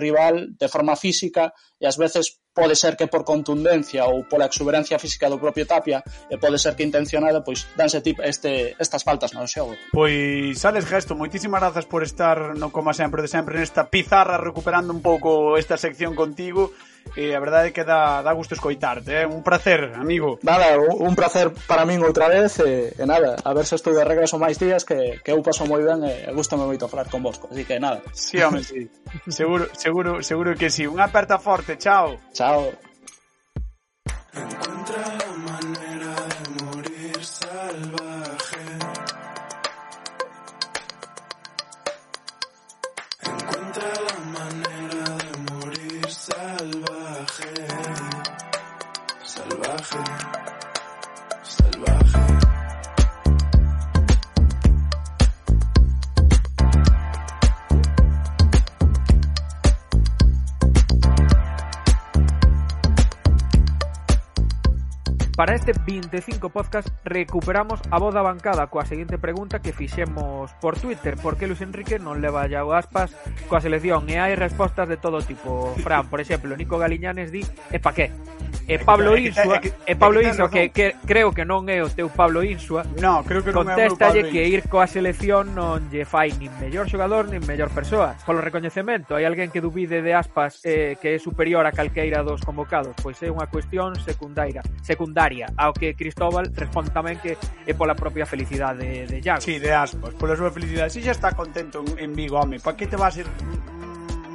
rival de forma física e ás veces pode ser que por contundencia ou pola exuberancia física do propio Tapia e pode ser que intencionada, pois danse tip este, estas faltas no xogo. Pois Alex Gesto, moitísimas grazas por estar no como sempre de sempre nesta pizarra recuperando un pouco esta sección contigo e a verdade é que dá, dá gusto escoitarte, é eh? un placer, amigo. Nada, un placer para min outra vez e, e nada, a ver se estou de regreso máis días que, que eu paso moi ben e, e gustame moito falar con vos, así que nada. Sí, home, sí. seguro, seguro, seguro que sí. Unha aperta forte, chao. Chao. Encuentra la manera de morir salvaje. Para este 25 podcast recuperamos a voz da bancada coa seguinte pregunta que fixemos por Twitter Por que Luis Enrique non leva ya o Aspas coa selección? E hai respostas de todo tipo Fran, por exemplo, Nico Galiñanes di E pa qué? E Pablo Insua, e Pablo Insua que, que creo que non é o teu Pablo Insua No, creo que non é o Pablo Insua. que ir coa selección non lle fai nin mellor xogador nin mellor persoa Polo recoñecemento, hai alguén que dubide de Aspas eh, que é superior a calqueira dos convocados Pois é unha cuestión secundaria, secundaria Ao que Cristóbal responde tamén que é pola propia felicidade de Iago Si, sí, de aspas, pola súa felicidade Si xa está contento en, en Vigo, home, pa que te vas ir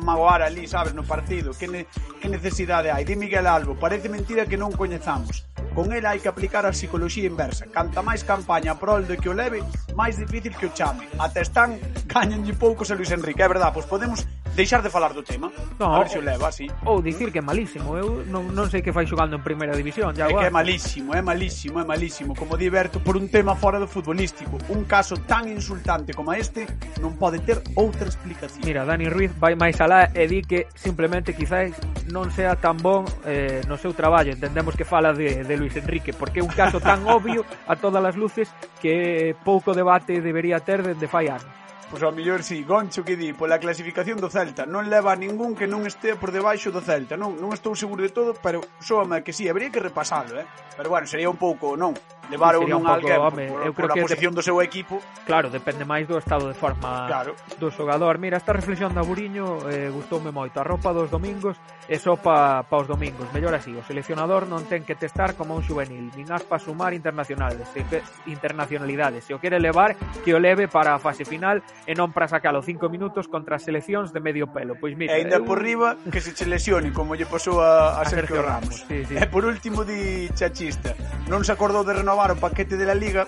magoar ali, sabes, no partido que, ne, que necesidade hai? Di Miguel Albo parece mentira que non coñezamos Con ela hai que aplicar a psicología inversa. Canta máis campaña prol do que o leve, máis difícil que o chame. Até están gañanlle poucos a Luis Enrique, é verdad, pois podemos deixar de falar do tema. No, a ver se o leva, así. Ou dicir que é malísimo. Eu non, non sei que fai xogando en primeira división. Já é agora. que é malísimo, é malísimo, é malísimo. Como diverto por un tema fora do futbolístico. Un caso tan insultante como este non pode ter outra explicación. Mira, Dani Ruiz vai máis alá e di que simplemente quizáis non sea tan bon eh, no seu traballo. Entendemos que fala de, de Luis Enrique, porque é un caso tan obvio a todas as luces que pouco debate debería ter dende fai anos. Pois ao mellor si, sí. Goncho que di, pola clasificación do Celta, non leva a ningún que non estea por debaixo do Celta. Non, non estou seguro de todo, pero soa que si, sí, habría que repasalo, eh? Pero bueno, sería un pouco, non, levar un, un pouco, alguén home, por, eu creo por a posición de... do seu equipo. Claro, depende máis do estado de forma claro. do xogador. Mira, esta reflexión da Buriño eh, gustoume moito. A roupa dos domingos é só pa, pa os domingos. Mellor así, o seleccionador non ten que testar como un juvenil, nin aspa sumar internacionales, se que, internacionalidades. Se o quere levar, que o leve para a fase final e non para sacalo cinco minutos contra as seleccións de medio pelo. Pois mira, e ainda eu... por riba que se che lesione como lle pasou a, a, a Sergio, Sergio Ramos. Ramos. Sí, sí. E por último di Chachista, non se acordou de renovar acabar o paquete de la liga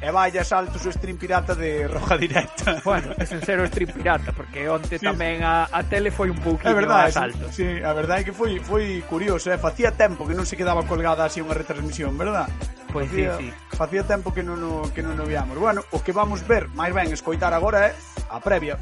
e vaya saltos o stream pirata de Roja Directa. Bueno, é sincero stream pirata, porque onte sí. tamén a, a tele foi un pouquinho verdade, a saltos. Sí, a verdade é que foi foi curioso, eh? facía tempo que non se quedaba colgada así unha retransmisión, verdad? Pois pues facía, sí, sí. Facía tempo que non, o, que non o viamos. Bueno, o que vamos ver, máis ben, escoitar agora é a previa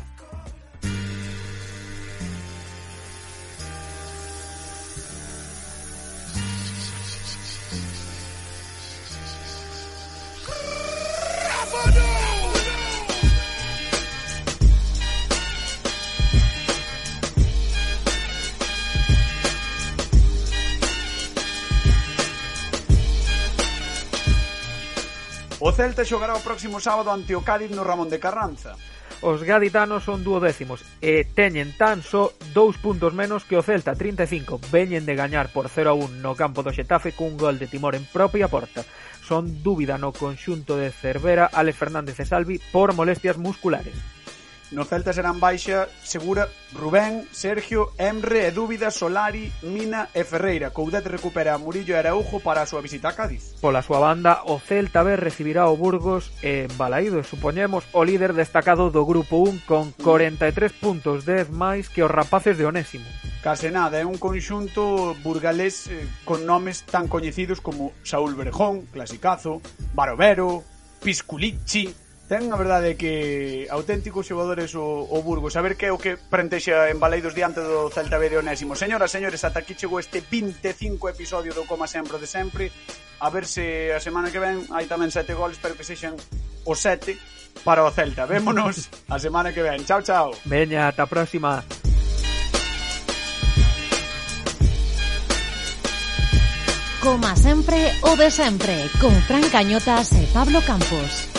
Celta xogará o próximo sábado ante o Cádiz no Ramón de Carranza. Os gaditanos son duodécimos e teñen tan só dous puntos menos que o Celta 35. Veñen de gañar por 0-1 no campo do Xetafe cun gol de Timor en propia porta. Son dúbida no conxunto de Cervera, Ale Fernández e Salvi por molestias musculares. No Celta serán baixa segura Rubén, Sergio, Emre, e dúbida Solari, Mina e Ferreira. Coudet recupera a Murillo e Araujo para a súa visita a Cádiz. Pola súa banda, o Celta B recibirá o Burgos e Balaído, supoñemos, o líder destacado do Grupo 1 con 43 puntos, 10 máis que os rapaces de Onésimo. Case nada, é un conxunto burgalés eh, con nomes tan coñecidos como Saúl Berjón, Clasicazo, Barovero, Pisculichi, Ten a verdade que auténticos xogadores o, o Burgos. A ver que é o que prentexa en Baleidos diante do Celta B de Onésimo. Señoras, señores, ata aquí chegou este 25 episodio do Coma Sempre de Sempre. A ver se a semana que ven hai tamén sete goles Espero que sexan o sete para o Celta. Vémonos a semana que ven. Chao, chao. Veña, ata a próxima. Coma sempre o de sempre Con Fran Cañotas e Pablo Campos.